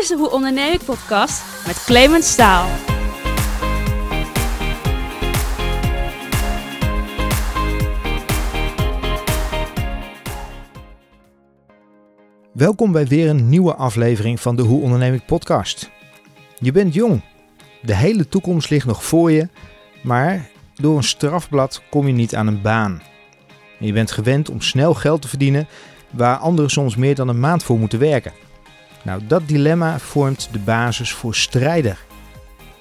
is de Hoe Onderneem ik podcast met Clemens Staal. Welkom bij weer een nieuwe aflevering van de Hoe Onderneem ik podcast. Je bent jong. De hele toekomst ligt nog voor je, maar door een strafblad kom je niet aan een baan. Je bent gewend om snel geld te verdienen waar anderen soms meer dan een maand voor moeten werken. Nou, dat dilemma vormt de basis voor Strijder.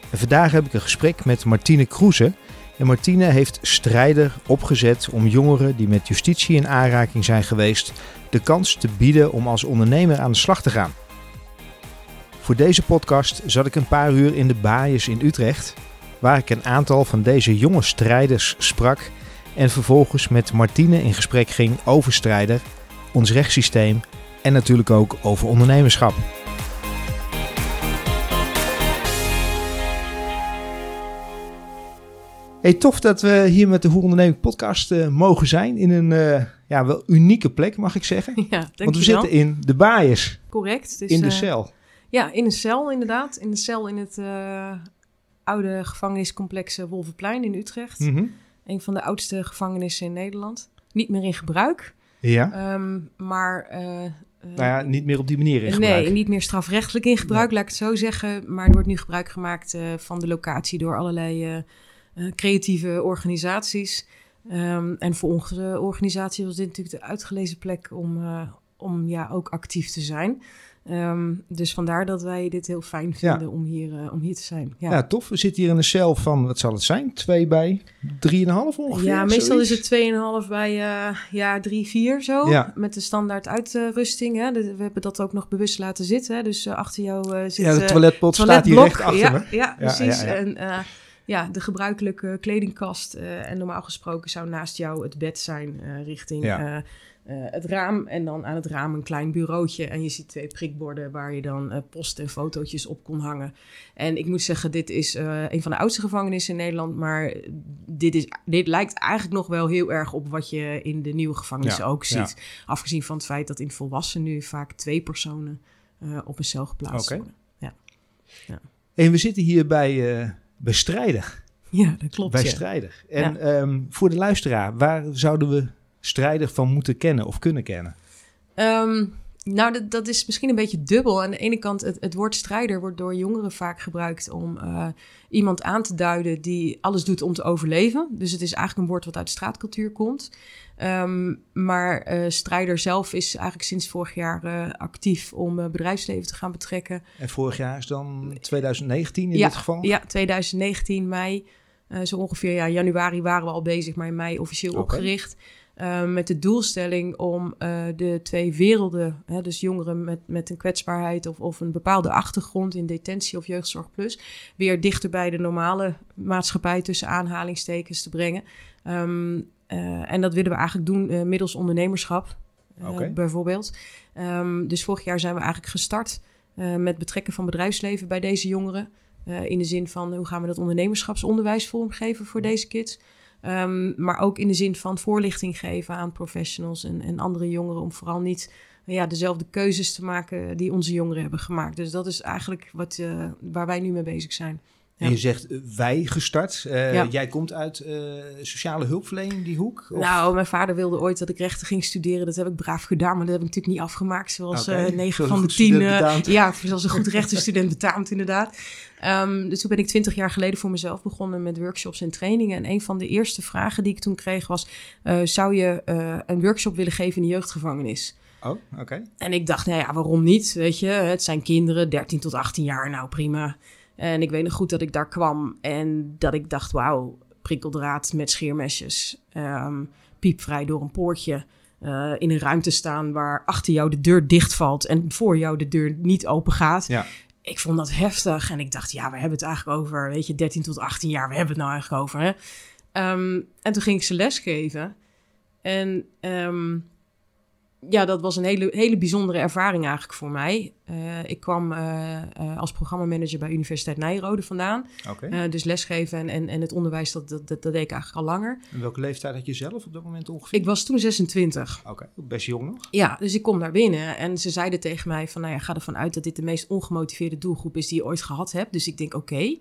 En vandaag heb ik een gesprek met Martine Kroeze. En Martine heeft Strijder opgezet om jongeren die met justitie in aanraking zijn geweest de kans te bieden om als ondernemer aan de slag te gaan. Voor deze podcast zat ik een paar uur in de Baaiers in Utrecht, waar ik een aantal van deze jonge strijders sprak en vervolgens met Martine in gesprek ging over Strijder, ons rechtssysteem en natuurlijk ook over ondernemerschap. Hey, tof dat we hier met de Hoe Onderneming podcast eh, mogen zijn in een eh, ja, wel unieke plek, mag ik zeggen. Ja, Want we zitten in de Baaiers, Correct. Dus, in de eh, cel. Ja, in een cel inderdaad. In de cel in het eh, oude gevangeniscomplex Wolvenplein in Utrecht. Mhm. Een van de oudste gevangenissen in Nederland. Niet meer in gebruik, Ja, ehm, maar... eh, nou ja, niet meer op die manier in gebruik. Nee, niet meer strafrechtelijk in gebruik, laat ik het zo zeggen. Maar er wordt nu gebruik gemaakt eh, van de locatie door allerlei eh, creatieve organisaties. Ehm, en voor onze organisatie was dit natuurlijk de uitgelezen plek om, om ja, ook actief te zijn. Ehm, dus vandaar dat wij dit heel fijn Ja. vinden om, hier, eh, om hier te zijn. Ja, Ja, tof. We zitten hier in een cel van, wat zal het zijn? Twee bij drieënhalf ongeveer? Ja, meestal zoiets? is het 2,5 bij uh, ja, 3, 4 zo. Ja. Met de standaard uitrusting. Hè. We hebben dat ook nog bewust laten zitten. Hè. Dus eh, achter jou zit Ja, de toiletpot staat hier recht achter ja, me. Ja, precies. En ja, de gebruikelijke kledingkast. en normaal gesproken zou naast jou het bed zijn richting Ja. Het raam. En dan aan het raam een klein bureautje. En je ziet twee prikborden waar je dan eh, post en fotootjes op kon hangen. En ik moet zeggen, dit is eh, een van de oudste gevangenissen in Nederland. Maar dit, is, dit lijkt eigenlijk nog wel heel erg op wat je in de nieuwe gevangenissen Ja, ook ja. ziet. Afgezien van het feit dat in volwassenen nu vaak twee personen eh, op een cel geplaatst worden. En we zitten hier bij, eh bij Strijder. Ja, dat klopt. bij ja. Strijder. En ehm, voor de luisteraar, waar zouden we Strijder van moeten kennen of kunnen kennen? Ehm, nou, dat, dat is misschien een beetje dubbel. Aan de ene kant, het, het woord strijder wordt door jongeren vaak gebruikt om eh, iemand aan te duiden die alles doet om te overleven. Dus het is eigenlijk een woord wat uit de straatcultuur komt. Ehm, maar eh, strijder zelf is eigenlijk sinds vorig jaar eh, actief om bedrijfsleven te gaan betrekken. En vorig jaar is dan 2019 in Ja, dit geval? Ja, 2019 mei. Zo ongeveer, ja, januari waren we al bezig, maar in mei officieel opgericht. Eh, met de doelstelling om eh, de twee werelden, hè, dus jongeren met, met een kwetsbaarheid of, of een bepaalde achtergrond in detentie of jeugdzorg plus, weer dichter bij de normale maatschappij tussen aanhalingstekens te brengen. Ehm, eh, en dat willen we eigenlijk doen middels ondernemerschap, bijvoorbeeld. Ehm, dus vorig jaar zijn we eigenlijk gestart met betrekken van bedrijfsleven bij deze jongeren. In de zin van hoe gaan we dat ondernemerschapsonderwijs vormgeven voor deze kids. Ehm, maar ook in de zin van voorlichting geven aan professionals en, en andere jongeren. Om vooral niet ja, dezelfde keuzes te maken die onze jongeren hebben gemaakt. Dus dat is eigenlijk wat, eh, waar wij nu mee bezig zijn. Ja. En je zegt eh, wij gestart. Eh, Ja. Jij komt uit eh, sociale hulpverlening, die hoek? Of- Nou, mijn vader wilde ooit dat ik rechten ging studeren. Dat heb ik braaf gedaan, maar dat heb ik natuurlijk niet afgemaakt. Zoals Oké, 9 zoals van de goed 10. student betaamt. ja, zoals een goed rechtenstudent betaamt, inderdaad. Ehm, dus toen ben ik 20 jaar geleden voor mezelf begonnen met workshops en trainingen. En een van de eerste vragen die ik toen kreeg was: zou je een workshop willen geven in de jeugdgevangenis? Oh, oké. En ik dacht, nou ja, waarom niet? Weet je, het zijn kinderen, 13 tot 18 jaar, nou prima. En ik weet nog goed dat ik daar kwam en dat ik dacht, wauw, prikkeldraad met scheermesjes, ehm, piepvrij door een poortje. eh, in een ruimte staan waar achter jou de deur dichtvalt en voor jou de deur niet open gaat. Ja. Ik vond dat heftig en ik dacht, ja, we hebben het eigenlijk over, weet je, 13 tot 18 jaar, we hebben het nou eigenlijk over. Hè? Ehm, en toen ging ik ze lesgeven. En ehm, ja, dat was een hele, hele bijzondere ervaring eigenlijk voor mij. Eh, ik kwam eh, eh, als programmamanager bij Universiteit Nijrode vandaan. Dus lesgeven en, en, en het onderwijs, dat, dat, dat, dat deed ik eigenlijk al langer. En welke leeftijd had je zelf op dat moment ongeveer? Ik was toen 26. Oké, best jong nog. Ja, dus ik kom daar binnen en ze zeiden tegen mij van... nou ja, ga ervan uit dat dit de meest ongemotiveerde doelgroep is die je ooit gehad hebt. Dus ik denk, oké.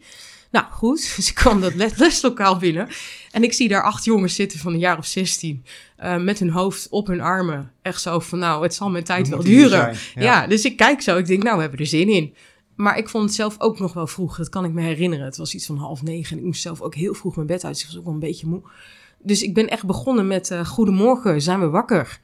Nou, goed. Dus ik kwam dat les- leslokaal binnen en ik zie daar acht jongens zitten van een jaar of 16... eh, met hun hoofd op hun armen. Echt zo van, nou, het zal mijn tijd We wel duren. zijn. Ja. dus ik kijk zo. Ik denk, nou, we hebben er zin in. Maar ik vond het zelf ook nog wel vroeg. Dat kan ik me herinneren. Het was iets van half negen. En ik moest zelf ook heel vroeg mijn bed uit. Dus ik was ook wel een beetje moe. Dus ik ben echt begonnen met... eh, Goedemorgen, zijn we wakker?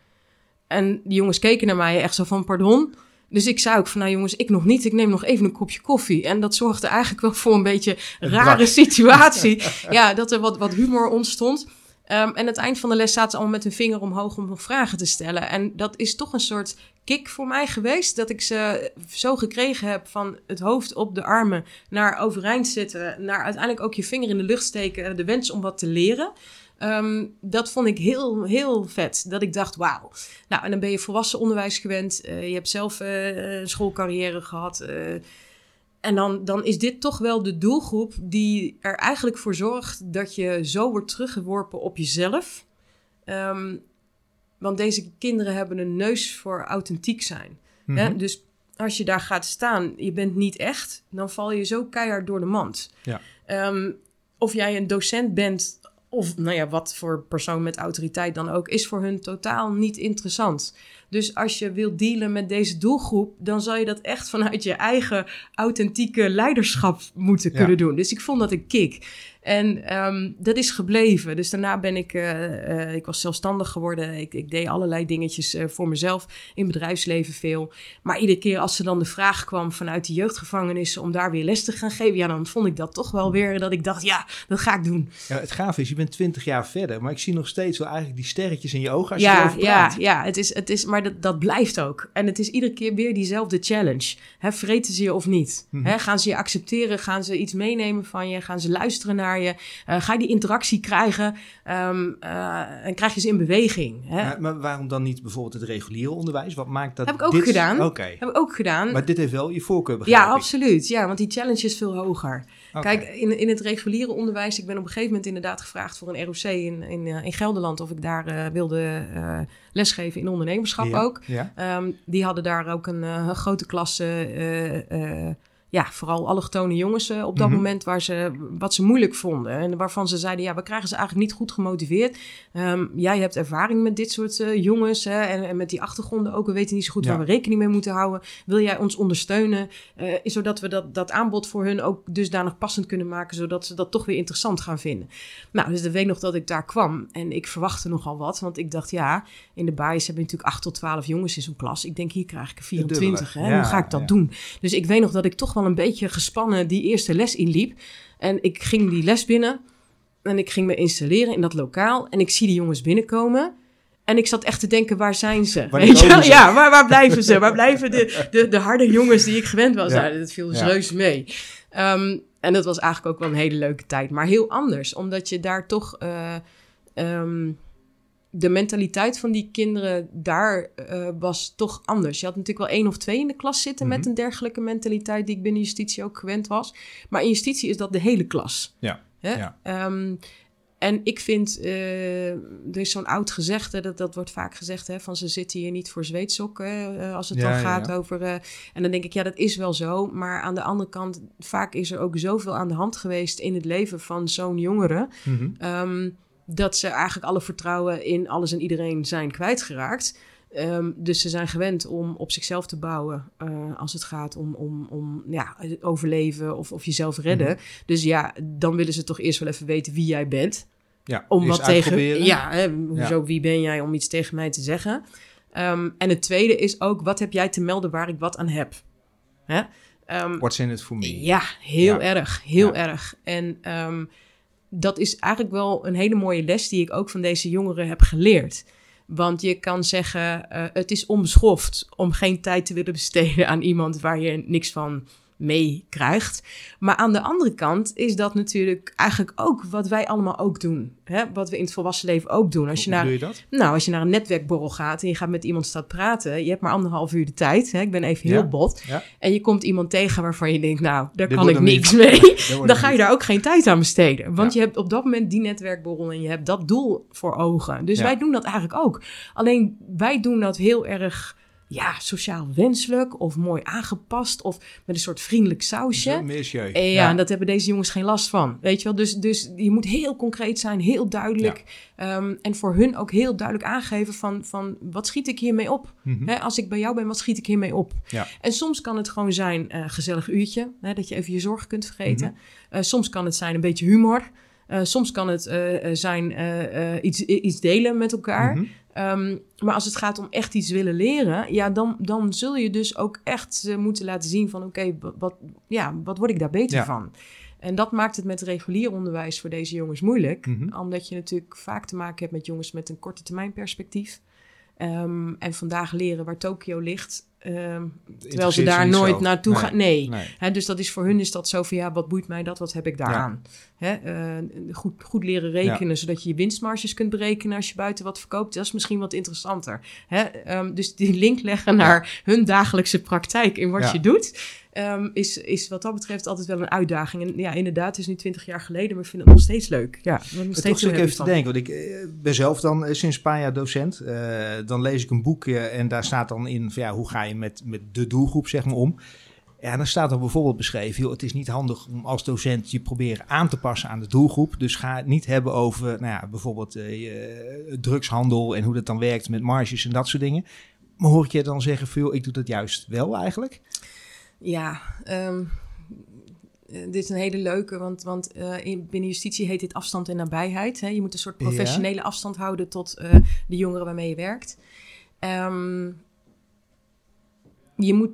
En die jongens keken naar mij echt zo van, pardon? Dus ik zei ook van, nou jongens, ik nog niet. Ik neem nog even een kopje koffie. En dat zorgde eigenlijk wel voor een beetje een rare situatie. ja, dat er wat, wat humor ontstond. Ehm, en aan het eind van de les zaten ze allemaal met hun vinger omhoog om nog vragen te stellen. En dat is toch een soort kick voor mij geweest. Dat ik ze zo gekregen heb van het hoofd op de armen naar overeind zitten. Naar uiteindelijk ook je vinger in de lucht steken. De wens om wat te leren. Ehm, dat vond ik heel, heel vet. Dat ik dacht, wauw. Nou, en dan ben je volwassen onderwijs gewend. Eh, je hebt zelf eh, een schoolcarrière gehad. eh, en dan, dan is dit toch wel de doelgroep die er eigenlijk voor zorgt dat je zo wordt teruggeworpen op jezelf. Ehm, want deze kinderen hebben een neus voor authentiek zijn. Hè? Mhm. Dus als je daar gaat staan, je bent niet echt, dan val je zo keihard door de mand. Ja. Ehm, of jij een docent bent, of nou ja, wat voor persoon met autoriteit dan ook, is voor hun totaal niet interessant. Dus als je wilt dealen met deze doelgroep, dan zal je dat echt vanuit je eigen authentieke leiderschap moeten Ja. kunnen doen. Dus ik vond dat een kick. En ehm, dat is gebleven. Dus daarna ben ik, eh, eh, ik was zelfstandig geworden. Ik, ik deed allerlei dingetjes eh, voor mezelf, in bedrijfsleven veel. Maar iedere keer als er dan de vraag kwam vanuit de jeugdgevangenissen om daar weer les te gaan geven, ja, dan vond ik dat toch wel weer dat ik dacht, ja, dat ga ik doen. Ja, het gaaf is, je bent 20 jaar verder, maar ik zie nog steeds wel eigenlijk die sterretjes in je ogen als je ja, erover ja, praat. ja, het is, het is, maar dat, dat blijft ook. En het is iedere keer weer diezelfde challenge. Vreten ze je of niet? Mhm. Gaan ze je accepteren? Gaan ze iets meenemen van je? Gaan ze luisteren naar je? Eh, ga je die interactie krijgen? Ehm, eh, en krijg je ze in beweging? Maar, maar waarom dan niet bijvoorbeeld het reguliere onderwijs? Wat maakt dat Heb ik ook dit... gedaan. Oké, Heb ik ook gedaan. maar dit heeft wel je voorkeur begrepen. Ja, absoluut. Ja, want die challenge is veel hoger. Kijk, in, in het reguliere onderwijs, ik ben op een gegeven moment inderdaad gevraagd voor een ROC in, in, eh, in Gelderland of ik daar eh, wilde eh, lesgeven in ondernemerschap Ja, ook. Ja. Ehm, die hadden daar ook een, een grote klasse. Ja, vooral allochtone jongens op dat Mhm. moment waar ze, wat ze moeilijk vonden. En waarvan ze zeiden, ja, we krijgen ze eigenlijk niet goed gemotiveerd. Ehm, jij hebt ervaring met dit soort eh, jongens hè, en, en met die achtergronden ook. We weten niet zo goed Ja. waar we rekening mee moeten houden. Wil jij ons ondersteunen, eh, zodat we dat, dat aanbod voor hun ook dusdanig passend kunnen maken, zodat ze dat toch weer interessant gaan vinden. Nou, dus de week nog dat ik daar kwam en ik verwachtte nogal wat, want ik dacht, ja, in de bias heb je natuurlijk 8 tot 12 jongens in zo'n klas. Ik denk, hier krijg ik er 24. Hè? Hoe ga ik dat Ja, doen? Dus ik weet nog dat ik toch wel een beetje gespannen die eerste les inliep. En ik ging die les binnen en ik ging me installeren in dat lokaal. En ik zie die jongens binnenkomen. En ik zat echt te denken, waar zijn ze? Weet je? ze? Ja, waar, waar blijven ze? Waar blijven de, de, de harde jongens die ik gewend was? Ja. Nou, dat viel dus Ja. reuze mee. Ehm, en dat was eigenlijk ook wel een hele leuke tijd. Maar heel anders, omdat je daar toch... eh, ehm, de mentaliteit van die kinderen daar eh, was toch anders. Je had natuurlijk wel één of twee in de klas zitten met Mhm. een dergelijke mentaliteit die ik binnen justitie ook gewend was. Maar in justitie is dat de hele klas. Ja, Hè? ja. Ehm, en ik vind, eh, er is zo'n oud gezegde, dat, dat wordt vaak gezegd, hè, van ze zitten hier niet voor zweetsokken, eh, als het Ja, dan gaat ja. over... en dan denk ik, ja, dat is wel zo. Maar aan de andere kant, vaak is er ook zoveel aan de hand geweest in het leven van zo'n jongere... Ehm, dat ze eigenlijk alle vertrouwen in alles en iedereen zijn kwijtgeraakt. Ehm, dus ze zijn gewend om op zichzelf te bouwen eh, als het gaat om, om, om ja, overleven of, of jezelf redden. Mhm. Dus ja, dan willen ze toch eerst wel even weten wie jij bent. Ja, Om wat tegen. Ja, hè, hoezo, wie ben jij om iets tegen mij te zeggen? Ehm, en het tweede is ook, wat heb jij te melden waar ik wat aan heb? Hè? Ehm, What's in it for me? ja, heel Ja. erg. Heel Ja. erg. En dat is eigenlijk wel een hele mooie les die ik ook van deze jongeren heb geleerd. Want je kan zeggen, eh, het is onbeschoft om geen tijd te willen besteden aan iemand waar je niks van meekrijgt. Maar aan de andere kant is dat natuurlijk eigenlijk ook wat wij allemaal ook doen. Hè? Wat we in het volwassen leven ook doen. Als je, Hoe naar, doe je dat? nou, als je naar een netwerkborrel gaat en je gaat met iemand staat praten, je hebt maar anderhalf uur de tijd. Hè? Ik ben even Ja. heel bot. Ja. En je komt iemand tegen waarvan je denkt, nou, daar Dit kan ik niks niet. mee. Dan ga je daar ook geen tijd aan besteden. Want Ja. je hebt op dat moment die netwerkborrel en je hebt dat doel voor ogen. Dus wij doen dat eigenlijk ook. Alleen wij doen dat heel erg ja, sociaal wenselijk of mooi aangepast of met een soort vriendelijk sausje. Monsieur. En ja, en dat hebben deze jongens geen last van. Weet je wel? Dus, dus je moet heel concreet zijn, heel duidelijk. Ehm, en voor hun ook heel duidelijk aangeven van, van wat schiet ik hiermee op? Mhm. Hè, als ik bij jou ben, wat schiet ik hiermee op? Ja. En soms kan het gewoon zijn een gezellig uurtje, hè, dat je even je zorgen kunt vergeten. Mhm. Eh, soms kan het zijn een beetje humor. Eh, soms kan het eh, eh, zijn eh, eh, iets, iets delen met elkaar. Mhm. Ehm, maar als het gaat om echt iets willen leren, ja, dan, dan zul je dus ook echt eh, moeten laten zien van oké, wa- wat, ja, wat word ik daar beter Ja. van? En dat maakt het met regulier onderwijs voor deze jongens moeilijk. Mhm. Omdat je natuurlijk vaak te maken hebt met jongens met een korte termijn perspectief. Ehm, en vandaag leren waar Tokio ligt. Ehm, terwijl ze daar nooit zo. naartoe Nee. gaan. Nee. Dus dat is voor hun is dat zo van ja, wat boeit mij dat? Wat heb ik daaraan? Hè, eh, goed, goed leren rekenen, zodat je je winstmarges kunt berekenen als je buiten wat verkoopt. Dat is misschien wat interessanter. Ehm, dus die link leggen naar hun dagelijkse praktijk in wat Ja. je doet, ehm, is, is wat dat betreft altijd wel een uitdaging. En ja, inderdaad, het is nu twintig jaar geleden, maar ik vind het nog steeds leuk. Ja, nog steeds toch zit ik heel even te denken, want ik eh, ben zelf dan eh, sinds een paar jaar docent. Eh, dan lees ik een boekje en daar staat dan in van ja, hoe ga je met, met de doelgroep zeg maar om. Ja, dan staat er bijvoorbeeld beschreven, joh, het is niet handig om als docent je proberen aan te passen aan de doelgroep. Dus ga het niet hebben over nou ja, bijvoorbeeld drugshandel en hoe dat dan werkt met marges en dat soort dingen. Maar hoor ik je dan zeggen, van, joh, ik doe dat juist wel eigenlijk? Ja, ehm, eh, dit is een hele leuke, want, want eh, in, binnen justitie heet dit afstand en nabijheid. Hè? Je moet een soort Ja. professionele afstand houden tot eh, de jongeren waarmee je werkt. Ehm, je moet,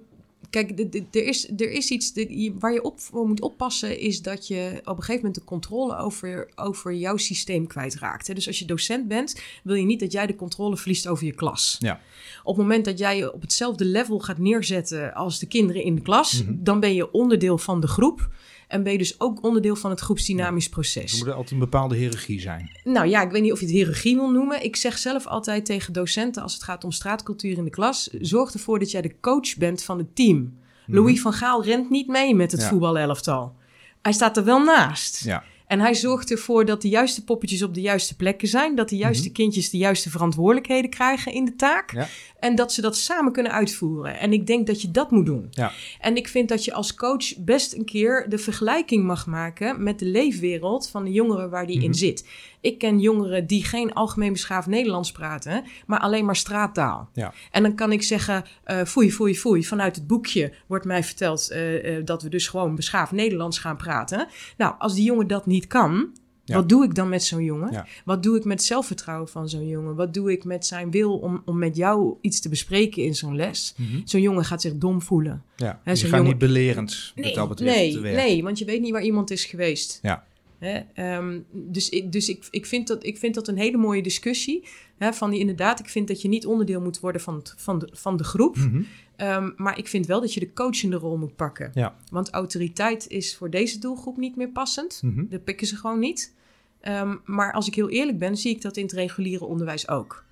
kijk, er is, er is iets de- waar je op voor moet oppassen, is dat je op een gegeven moment de controle over, over jouw systeem kwijtraakt. Hè? Dus als je docent bent, wil je niet dat jij de controle verliest over je klas. Ja. Op het moment dat jij je op hetzelfde level gaat neerzetten als de kinderen in de klas, Mhm. dan ben je onderdeel van de groep. En ben je dus ook onderdeel van het groepsdynamisch Er proces. moet er altijd een bepaalde hiërarchie zijn. Nou ja, ik weet niet of je het hiërarchie wil noemen. Ik zeg zelf altijd tegen docenten als het gaat om straatcultuur in de klas: zorg ervoor dat jij de coach bent van het team. Louis van Gaal rent niet mee met het Mhm. Ja. voetbalelftal. Hij staat er wel naast. Ja. En hij zorgt ervoor dat de juiste poppetjes op de juiste plekken zijn. Dat de juiste kindjes de juiste verantwoordelijkheden krijgen in de taak. Ja. En dat ze dat samen kunnen uitvoeren. En ik denk dat je dat moet doen. Ja. En ik vind dat je als coach best een keer de vergelijking mag maken met de leefwereld van de jongeren waar die Mhm. in zit. Ik ken jongeren die geen algemeen beschaafd Nederlands praten, maar alleen maar straattaal. Ja. En dan kan ik zeggen, eh foei, foei, foei. Vanuit het boekje wordt mij verteld eh, eh, dat we dus gewoon beschaafd Nederlands gaan praten. Nou, als die jongen dat niet kan, Ja. wat doe ik dan met zo'n jongen? Ja. Wat doe ik met het zelfvertrouwen van zo'n jongen? Wat doe ik met zijn wil om, om met jou iets te bespreken in zo'n les? Mhm. Zo'n jongen gaat zich dom voelen. Ja. Hè, Je gaat jongen- niet belerend wat dat betreft nee, te nee, want je weet niet waar iemand is geweest. Ja. Hè, ehm, dus ik, dus ik, ik, vind dat, ik vind dat een hele mooie discussie. Hè, van die, inderdaad, ik vind dat je niet onderdeel moet worden van, het- van, de, van de groep. Mhm. Ehm, maar ik vind wel dat je de coachende rol moet pakken. Ja. Want autoriteit is voor deze doelgroep niet meer passend. Mhm. Dat pikken ze gewoon niet. Ehm, maar als ik heel eerlijk ben, zie ik dat in het reguliere onderwijs ook.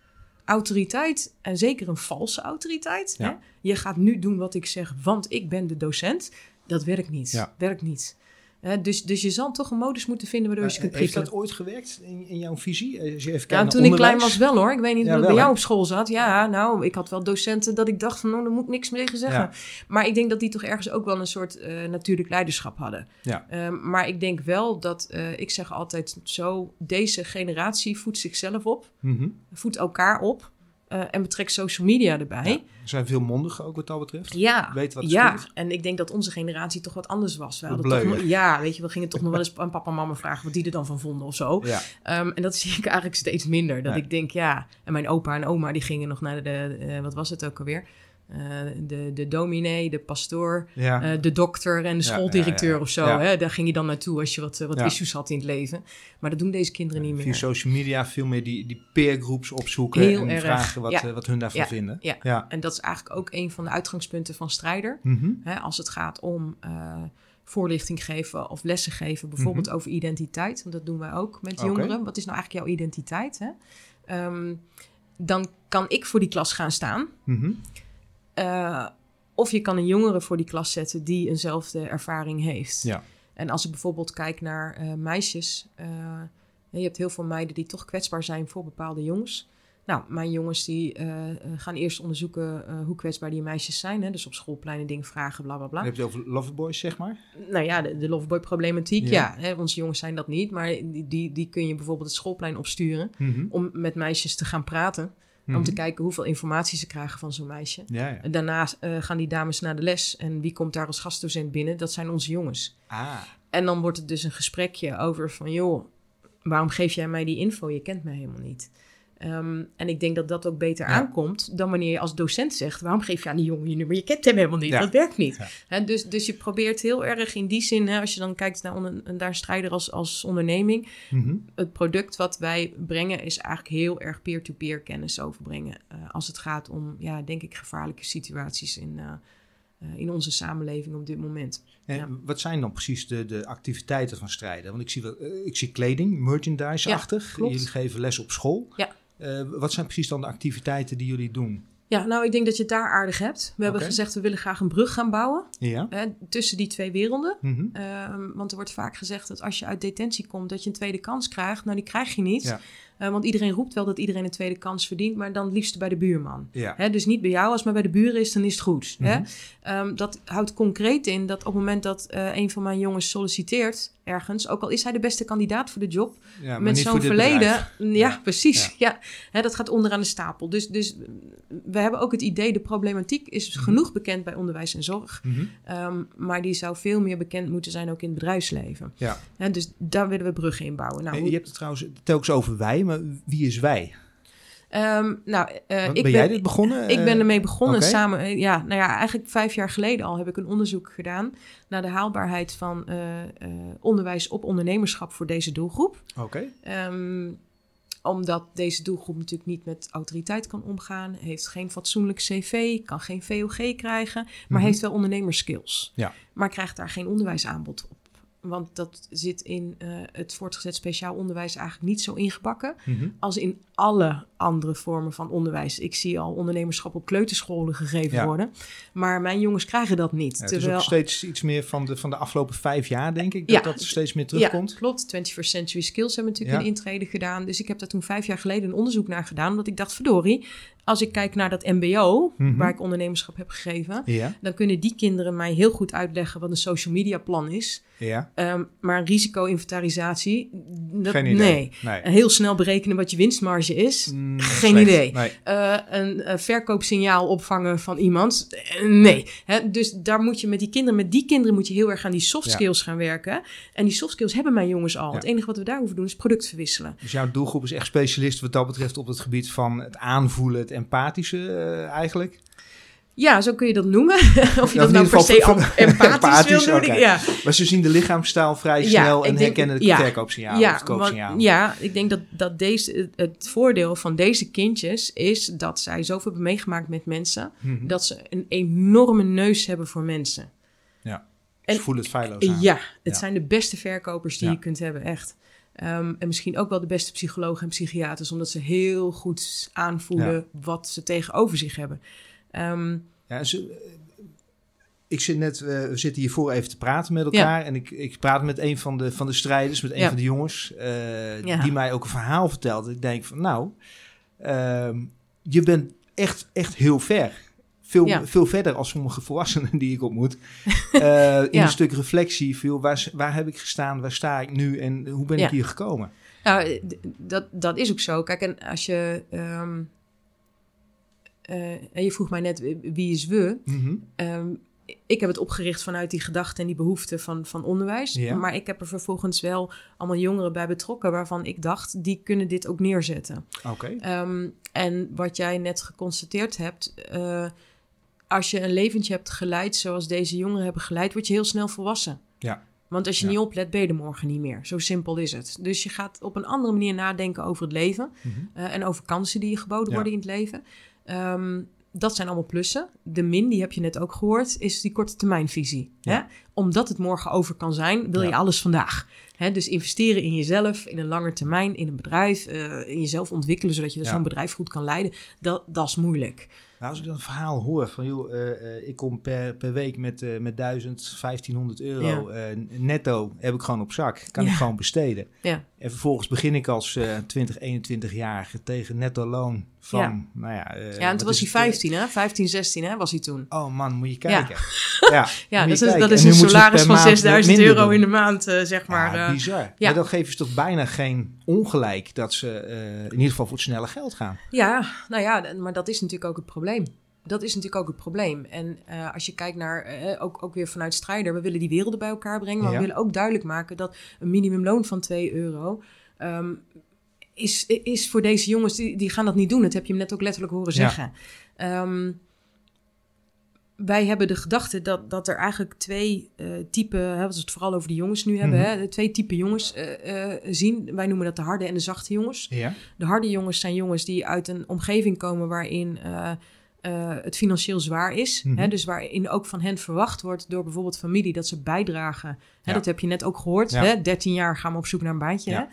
Autoriteit, en zeker een valse autoriteit. Ja. Hè? Je gaat nu doen wat ik zeg, want ik ben de docent. Dat werkt niet. Ja. Werkt niet. Dus, dus je zal toch een modus moeten vinden waardoor je ze Eh, kunt Heeft prikkelen. dat ooit gewerkt in, in jouw visie? Als je even naar toen ik klein was wel hoor. Ik weet niet Ja, hoe het bij jou op school zat. Ja, nou, ik had wel docenten dat ik dacht van, nou, daar moet ik niks mee zeggen. Ja. Maar ik denk dat die toch ergens ook wel een soort eh, natuurlijk leiderschap hadden. Ja. Ehm, maar ik denk wel dat, eh, ik zeg altijd zo, deze generatie voedt zichzelf op, Mhm. voedt elkaar op eh, en betrekt social media erbij. Ja. Er zijn veel mondigen ook wat dat betreft. Ja, Weet wat ja. speelt. en ik denk dat onze generatie toch wat anders was. We toch nog- ja, weet je, we gingen toch nog wel eens aan papa en mama vragen wat die er dan van vonden of zo. Ja. Ehm, en dat zie ik eigenlijk steeds minder. Dat ik denk, ja, en mijn opa en oma die gingen nog naar de, eh, wat was het ook alweer? Eh, de, de dominee, de pastoor, Ja. eh, de dokter en de schooldirecteur ja, ja. of zo. Hè? Daar ging je dan naartoe als je wat, eh, wat issues had in het leven. Maar dat doen deze kinderen niet Via meer. social media veel meer die, die peergroeps opzoeken Heel en erg, vragen wat, wat hun daarvan vinden. ja. ja. En dat is eigenlijk ook een van de uitgangspunten van strijder. Mhm. Hè? Als het gaat om voorlichting geven of lessen geven, bijvoorbeeld Mhm. over identiteit. Want dat doen wij ook met jongeren. Wat is nou eigenlijk jouw identiteit? Hè? Ehm, dan kan ik voor die klas gaan staan. Mhm. Eh, of je kan een jongere voor die klas zetten die eenzelfde ervaring heeft. Ja. En als ik bijvoorbeeld kijk naar eh, meisjes. eh, je hebt heel veel meiden die toch kwetsbaar zijn voor bepaalde jongens. Nou, mijn jongens die gaan eerst onderzoeken hoe kwetsbaar die meisjes zijn. Hè? Dus op schoolpleinen dingen vragen, bla bla bla. Heb je het over Loverboys, zeg maar. Nou ja, de, de loveboy-problematiek, Ja. ja. hè, onze jongens zijn dat niet. Maar die, die, die kun je bijvoorbeeld het schoolplein opsturen... Mhm. om met meisjes te gaan praten. Om Mhm. te kijken hoeveel informatie ze krijgen van zo'n meisje. Ja, ja. En Daarna eh, gaan die dames naar de les. En wie komt daar als gastdocent binnen? Dat zijn onze jongens. Ah, En dan wordt het dus een gesprekje over van... joh, waarom geef jij mij die info? Je kent mij helemaal niet. Ehm, en ik denk dat dat ook beter Ja. aankomt dan wanneer je als docent zegt... waarom geef je aan die jongen je nummer? Je kent hem helemaal niet. Ja. Dat werkt niet. Ja. Dus, dus je probeert heel erg in die zin... Hè, als je dan kijkt naar, onder, naar strijder als, als onderneming... Mhm. het product wat wij brengen is eigenlijk heel erg peer-to-peer kennis overbrengen. eh, als het gaat om, ja, denk ik, gevaarlijke situaties in, eh, eh, in onze samenleving op dit moment. En Ja. wat zijn dan precies de, de activiteiten van strijden? Want ik zie, wel, ik zie kleding, merchandise-achtig. Ja, jullie geven les op school. Ja. Eh, wat zijn precies dan de activiteiten die jullie doen? Ja, nou, ik denk dat je het daar aardig hebt. We hebben gezegd, we willen graag een brug gaan bouwen Ja. hè, tussen die twee werelden. Mhm. Ehm, want er wordt vaak gezegd dat als je uit detentie komt, dat je een tweede kans krijgt. Nou, die krijg je niet. Ja. Eh, want iedereen roept wel dat iedereen een tweede kans verdient, maar dan liefst bij de buurman. Ja. Hè, dus niet bij jou, als het maar bij de buren is, dan is het goed. hè? Mhm. Ehm, dat houdt concreet in dat op het moment dat eh, een van mijn jongens solliciteert ergens, ook al is hij de beste kandidaat voor de job, Ja, met zo'n verleden. bedrijf. Ja, Ja. precies. Ja. Hè, dat gaat onderaan de stapel. Dus, dus we hebben ook het idee, de problematiek is Mhm. genoeg bekend bij onderwijs en zorg. Mhm. Ehm, maar die zou veel meer bekend moeten zijn ook in het bedrijfsleven. Ja. Hè, dus daar willen we bruggen in bouwen. Nou, hoe- je hebt het trouwens telkens over wij, maar wie is wij? ehm, nou, eh, ik ben, jij dit begonnen? Ik ben ermee begonnen samen. eh, Ja, nou ja, eigenlijk vijf jaar geleden al heb ik een onderzoek gedaan naar de haalbaarheid van eh, onderwijs op ondernemerschap voor deze doelgroep. Oké. Ehm, omdat deze doelgroep natuurlijk niet met autoriteit kan omgaan, heeft geen fatsoenlijk cv, kan geen VOG krijgen, maar Mhm. heeft wel ondernemerskills. Ja. Maar krijgt daar geen onderwijsaanbod op. Want dat zit in eh, het voortgezet speciaal onderwijs eigenlijk niet zo ingebakken Mhm. als in alle andere vormen van onderwijs. Ik zie al ondernemerschap op kleuterscholen gegeven Ja. worden. Maar mijn jongens krijgen dat niet. Ja, het terwijl, is ook steeds iets meer van de, van de afgelopen vijf jaar, denk ik, Ja. dat dat steeds meer terugkomt. Ja, klopt. 21st Century Skills hebben natuurlijk een intrede gedaan. Dus ik heb daar toen vijf jaar geleden een onderzoek naar gedaan. Omdat ik dacht, verdorie, als ik kijk naar dat mbo, Mhm. waar ik ondernemerschap heb gegeven... Ja, dan kunnen die kinderen mij heel goed uitleggen wat een social media plan is. ja. Ehm, maar risico-inventarisatie, dat, Geen idee. nee. Nee. Heel snel berekenen wat je winstmarge is. Mm, Geen slecht. idee. Nee. Eh, een eh, verkoopsignaal opvangen van iemand. Eh, nee. Hè? Dus daar moet je met die kinderen, met die kinderen moet je heel erg aan die soft Ja. skills gaan werken. En die soft skills hebben mijn jongens al. Ja. Het enige wat we daar hoeven doen is product verwisselen. Dus jouw doelgroep is echt specialist wat dat betreft op het gebied van het aanvoelen, het empathische eh, eigenlijk. Ja, zo kun je dat noemen. of je dat nou per se van- empathisch, empathisch, wil doen. oké. Ja. Maar ze zien de lichaamstaal vrij Ja, snel en denk- herkennen het ja. verkoopsignaal of Ja, het koopsignaal. want- ja, ik denk dat, dat deze, het voordeel van deze kindjes is dat zij zoveel hebben meegemaakt met mensen. Mhm. Dat ze een enorme neus hebben voor mensen. Ja. En- Ze voelen het feilloos aan. Ja, het zijn de beste verkopers die je kunt hebben, echt. Ehm, en misschien ook wel de beste psychologen en psychiaters, omdat ze heel goed aanvoelen wat ze tegenover zich hebben. Ehm, Ja, ze, ik zit net, eh, we zitten hiervoor even te praten met elkaar. En ik, ik praat met een van de, van de strijders, met een Ja. van de jongens, eh, die mij ook een verhaal vertelt. Ik denk van, nou, ehm, je bent echt, echt heel ver. Veel, Ja. veel verder als sommige volwassenen die ik ontmoet. Eh, in een stuk reflectie, veel, waar, waar heb ik gestaan, waar sta ik nu en hoe ben Ja. ik hier gekomen? nou, dat, dat is ook zo. Kijk, en als je. ehm, eh, en je vroeg mij net wie is we. Mhm. Ehm, ik heb het opgericht vanuit die gedachte en die behoefte van, van onderwijs. Ja. Maar ik heb er vervolgens wel allemaal jongeren bij betrokken waarvan ik dacht, die kunnen dit ook neerzetten. Oké. Ehm, en wat jij net geconstateerd hebt, als je een leventje hebt geleid zoals deze jongeren hebben geleid, word je heel snel volwassen. Ja. Want als je Ja. niet oplet, ben je er morgen niet meer. Zo simpel is het. Dus je gaat op een andere manier nadenken over het leven. Mhm. eh, en over kansen die je geboden Ja. worden in het leven. Ehm, dat zijn allemaal plussen. De min, die heb je net ook gehoord, is die korte termijnvisie. Ja. Hè? Omdat het morgen over kan zijn, wil je alles vandaag. Hè? Dus investeren in jezelf, in een lange termijn, in een bedrijf, eh, in jezelf ontwikkelen, zodat je Ja. zo'n bedrijf goed kan leiden. Dat, dat is moeilijk. Nou, als ik dan een verhaal hoor van, joh, eh, eh, ik kom per, per week met, eh met 1000, 1500 euro netto, heb ik gewoon op zak. Kan Ja. ik gewoon besteden. Ja. En vervolgens begin ik als eh 20, 21-jarige tegen netto loon van, Ja. nou ja... eh, Ja, en toen was hij het, eh, 15, hè? 15, 16, hè, was hij toen. Oh man, moet je kijken. Ja, Ja, dat kijken. dat is een salaris van maand 6000 minder euro doen. in de maand, eh, zeg maar. ja, eh. bizar. ja. Maar dan geven ze toch bijna geen ongelijk dat ze eh, in ieder geval voor het snelle geld gaan. Ja, nou ja, maar dat is natuurlijk ook het probleem. Dat is natuurlijk ook het probleem. En eh, als je kijkt naar, eh, ook, ook weer vanuit strijder, we willen die werelden bij elkaar brengen. Maar we willen ook duidelijk maken dat een minimumloon van 2 euro. ehm, is, is voor deze jongens, die, die gaan dat niet doen. Dat heb je hem net ook letterlijk horen Ja. zeggen. Ehm, wij hebben de gedachte dat, dat er eigenlijk twee eh typen, als we het vooral over de jongens nu hebben, Mhm. hè, twee typen jongens eh, eh, zien. Wij noemen dat de harde en de zachte jongens. Ja? De harde jongens zijn jongens die uit een omgeving komen waarin het financieel zwaar is. Mhm. Hè, dus waarin ook van hen verwacht wordt door bijvoorbeeld familie dat ze bijdragen. Hè, Ja. Dat heb je net ook gehoord. Ja. Hè? 13 jaar gaan we op zoek naar een baantje.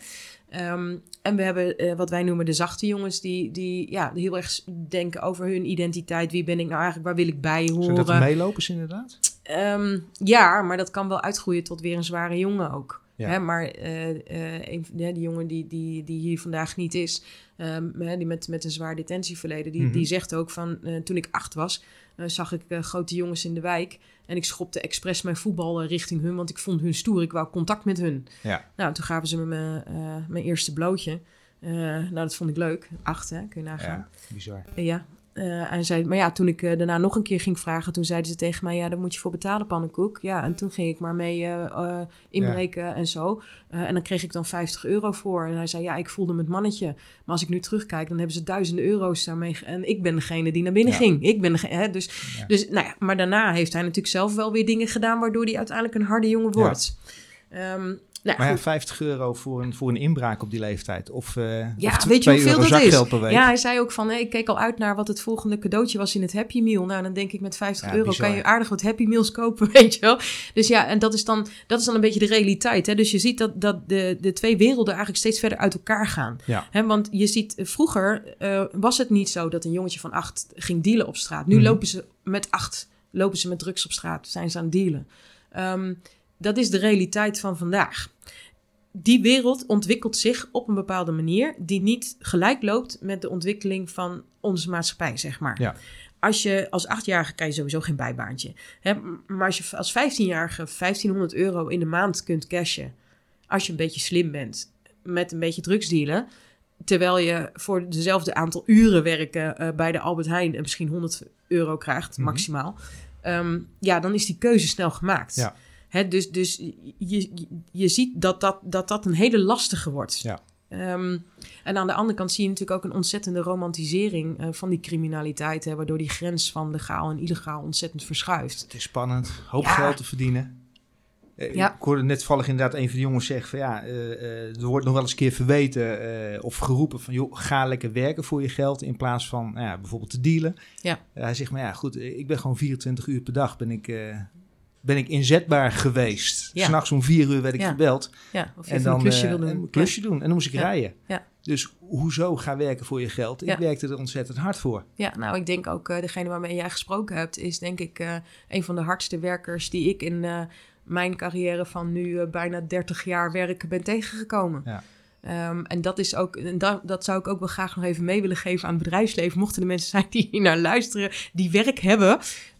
Ehm, en we hebben eh, wat wij noemen de zachte jongens, die, die ja, heel erg denken over hun identiteit. Wie ben ik nou eigenlijk? Waar wil ik bij Zijn horen? dat de meelopers inderdaad? Ehm, ja, maar dat kan wel uitgroeien tot weer een zware jongen ook. Ja. Hè, maar eh, eh, een, ja, die jongen die, die, die hier vandaag niet is, ehm, hè, die met, met een zwaar detentieverleden, die, Mhm. die zegt ook van eh, toen ik acht was, zag ik grote jongens in de wijk. En ik schopte expres mijn voetbal richting hun, want ik vond hun stoer. Ik wou contact met hun. Ja. Nou, toen gaven ze me mijn, mijn eerste blootje. Nou, dat vond ik leuk. Acht, hè, kun je nagaan. Ja, bizar. Ja. Eh, en zei, maar ja, toen ik eh, daarna nog een keer ging vragen, toen zeiden ze tegen mij, ja, daar moet je voor betalen, pannenkoek. Ja, en toen ging ik maar mee eh, inbreken en zo. En dan kreeg ik dan 50 euro voor. En hij zei, ja, ik voelde me het mannetje. Maar als ik nu terugkijk, dan hebben ze duizenden euro's daarmee. En ik ben degene die naar binnen Ja. ging. Ik ben degene, hè, dus, Ja. dus, nou ja, maar daarna heeft hij natuurlijk zelf wel weer dingen gedaan, waardoor hij uiteindelijk een harde jongen wordt. Ehm, nou, Maar ja, goed. 50 euro voor een, voor een inbraak op die leeftijd. Of, eh Ja, of weet je 2 hoeveel dat is? zakgeld per week. Ja, hij zei ook van, ik keek al uit naar wat het volgende cadeautje was in het Happy Meal. Nou, dan denk ik met 50 Ja, euro bizar. kan je aardig wat Happy Meals kopen, weet je wel. Dus ja, en dat is dan, dat is dan een beetje de realiteit. Hè? Dus je ziet dat, dat de, de twee werelden eigenlijk steeds verder uit elkaar gaan. Ja. Hè, want je ziet, eh, vroeger eh, was het niet zo dat een jongetje van acht ging dealen op straat. Nu Mhm. lopen ze met acht, lopen ze met drugs op straat, zijn ze aan het dealen. Ehm, dat is de realiteit van vandaag. Die wereld ontwikkelt zich op een bepaalde manier die niet gelijk loopt met de ontwikkeling van onze maatschappij, zeg maar. Ja. Als je als achtjarige krijg je sowieso geen bijbaantje. Hè? Maar als je als 15-jarige 1500 euro in de maand kunt cashen, als je een beetje slim bent met een beetje drugsdealen, terwijl je voor dezelfde aantal uren werken eh, bij de Albert Heijn en misschien 100 euro krijgt, Mhm. maximaal, ehm, ja, dan is die keuze snel gemaakt. Ja. Hè, dus dus je, je, ziet dat dat, dat dat een hele lastige wordt. Ja. Ehm, en aan de andere kant zie je natuurlijk ook een ontzettende romantisering eh, van die criminaliteit, hè, waardoor die grens van legaal en illegaal ontzettend verschuift. Het is spannend. Hoop Ja. geld te verdienen. Eh, Ja. Ik hoorde net vallig inderdaad een van de jongens zeggen van ja, eh, er wordt nog wel eens een keer verweten of geroepen van joh, ga lekker werken voor je geld in plaats van nou ja, bijvoorbeeld te dealen. Ja. Hij zegt maar ja goed, ik ben gewoon 24 uur per dag ben ik, ben ik inzetbaar geweest. Ja. S'nachts om vier uur werd ik Ja. gebeld Ja, of je en dan een klusje eh, wil doen. een klusje doen en dan moest ik rijden. Ja. Dus hoezo ga werken voor je geld? Ik werkte er ontzettend hard voor. Ja, nou, ik denk ook, eh, degene waarmee jij gesproken hebt, is denk ik eh, een van de hardste werkers die ik in mijn carrière van nu bijna 30 jaar werken ben tegengekomen. Ja. Ehm, en dat is ook, en dat, dat zou ik ook wel graag nog even mee willen geven aan het bedrijfsleven. Mochten er mensen zijn die hier naar luisteren, die werk hebben.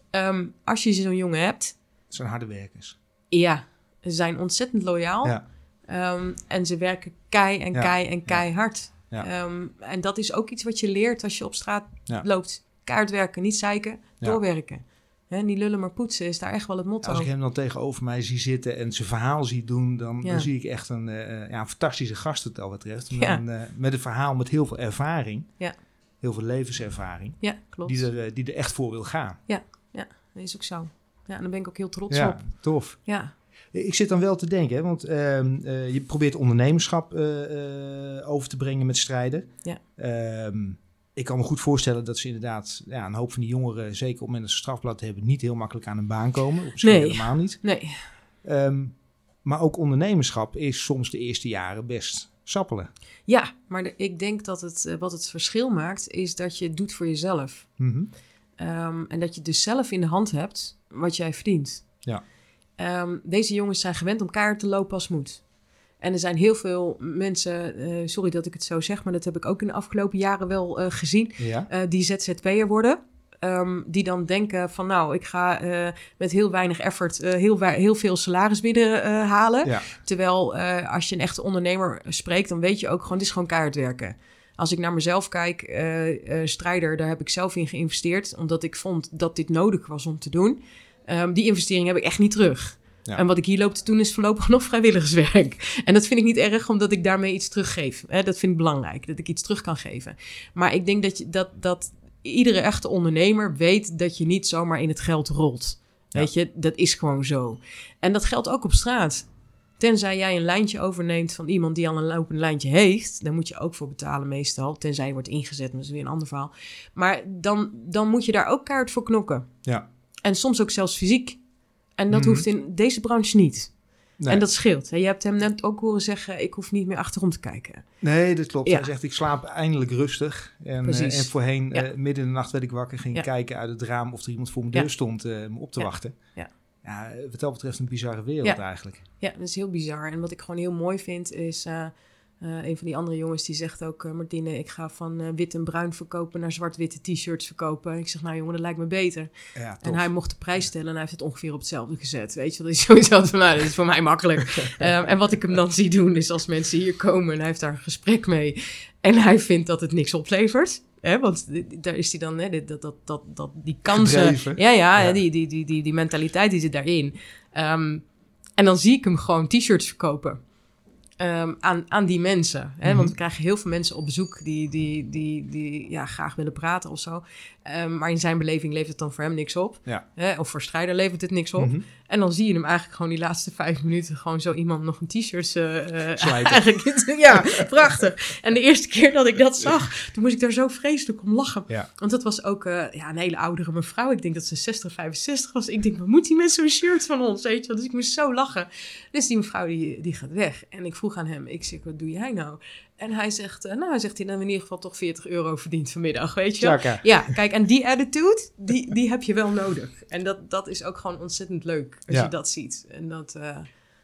Ehm, als je zo'n jongen hebt, zijn harde werkers. ja, ze zijn ontzettend loyaal. Ja. Ehm, en ze werken kei en Ja. kei en keihard. Ja. Ehm, en dat is ook iets wat je leert als je op straat Ja. loopt. Keihard werken, niet zeiken, Ja. doorwerken. Hè, niet lullen maar poetsen is daar echt wel het motto. Als ik hem dan tegenover mij zie zitten en zijn verhaal zie doen, dan, Ja. dan zie ik echt een, eh, ja, een fantastische gast wat dat betreft. Met, Ja. een, eh, met een verhaal met heel veel ervaring. Ja. Heel veel levenservaring. Ja, klopt. Die er, eh, die er echt voor wil gaan. Ja, dat is ook zo. Ja, en daar ben ik ook heel trots Ja, op. tof. Ja, Ik zit dan wel te denken, hè, want ehm, eh, je probeert ondernemerschap eh, eh, over te brengen met strijden. Ja. Ehm, ik kan me goed voorstellen dat ze inderdaad, ja, een hoop van die jongeren, zeker op het moment dat ze strafblad hebben, niet heel makkelijk aan een baan komen. Of misschien Nee. helemaal niet. nee. Ehm, maar ook ondernemerschap is soms de eerste jaren best sappelen. Ja, maar de- ik denk dat het, wat het verschil maakt, is dat je het doet voor jezelf. Mhm. Ehm, en dat je dus zelf in de hand hebt wat jij verdient. Ja. Ehm, deze jongens zijn gewend om kaart te lopen als moet. En er zijn heel veel mensen, eh, sorry dat ik het zo zeg, maar dat heb ik ook in de afgelopen jaren wel eh, gezien, Ja. eh, die ZZP'er worden. Ehm, die dan denken van nou, ik ga met heel weinig effort heel, veel salaris binnen eh, halen. Ja. Terwijl als je een echte ondernemer spreekt, dan weet je ook gewoon, het is gewoon keihard werken. Als ik naar mezelf kijk, eh, eh, strijder, daar heb ik zelf in geïnvesteerd, omdat ik vond dat dit nodig was om te doen. Ehm, die investering heb ik echt niet terug. Ja. En wat ik hier loop te doen is voorlopig nog vrijwilligerswerk. En dat vind ik niet erg, omdat ik daarmee iets teruggeef. Hè, dat vind ik belangrijk, dat ik iets terug kan geven. Maar ik denk dat, je, dat, dat iedere echte ondernemer weet dat je niet zomaar in het geld rolt. Ja. Weet je, dat is gewoon zo. En dat geldt ook op straat. Tenzij jij een lijntje overneemt van iemand die al een lopend lijntje heeft, dan moet je ook voor betalen meestal. Tenzij je wordt ingezet, maar dat is weer een ander verhaal. Maar dan, dan moet je daar ook kaart voor knokken. Ja. En soms ook zelfs fysiek. En dat Mhm. hoeft in deze branche niet. Nee. En dat scheelt. Je hebt hem net ook horen zeggen, ik hoef niet meer achterom te kijken. Nee, dat klopt. Ja. Hij zegt, ik slaap eindelijk rustig. En, eh, en voorheen, Ja. eh, midden in de nacht werd ik wakker, ging Ja. kijken uit het raam of er iemand voor mijn deur stond eh, me op te Ja. wachten. Ja. Ja, wat dat betreft een bizarre wereld Ja. eigenlijk. Ja, dat is heel bizar. En wat ik gewoon heel mooi vind is... eh, eh, een van die andere jongens die zegt ook... eh, Martine, ik ga van wit en bruin verkopen... naar zwart-witte t-shirts verkopen. Ik zeg, nou jongen, dat lijkt me beter. Ja. En hij mocht de prijs stellen en hij heeft het ongeveer op hetzelfde gezet. Weet je, dat is sowieso van, nou, dat is voor mij makkelijk. Ehm, en wat ik hem dan zie doen is als mensen hier komen en hij heeft daar een gesprek mee. En hij vindt dat het niks oplevert. Hè, want daar is hij dan, hè, dit- dat, dat, dat, dat, die kansen. Gedreven. Ja, ja, Ja. Die, die, die, die, die mentaliteit die zit daarin. Ehm, en dan zie ik hem gewoon t-shirts verkopen. ehm, aan, aan die mensen. Hè? Mhm. Want we krijgen heel veel mensen op bezoek die, die, die, die ja, graag willen praten of zo. Ehm, maar in zijn beleving levert het dan voor hem niks op. Ja. Hè? Of voor strijder levert het niks op. Mhm. En dan zie je hem eigenlijk gewoon die laatste vijf minuten gewoon zo iemand nog een t-shirt eigenlijk- ja, prachtig. En de eerste keer dat ik dat zag, toen moest ik daar zo vreselijk om lachen. Ja. Want dat was ook eh, ja, een hele oudere mevrouw. Ik denk dat ze 60, 65 was. Ik denk, wat moet die met zo'n shirt van ons? Weet je? wel? Dus ik moest zo lachen. Dus die mevrouw die, die gaat weg. En ik vroeg aan hem, ik zeg, wat doe jij nou? En hij zegt, nou, hij zegt, hij hebben in ieder geval toch 40 euro verdiend vanmiddag, weet je. Ja, kijk, en die attitude, die, die heb je wel nodig. En dat, dat is ook gewoon ontzettend leuk als Ja. je dat ziet. En dat, eh,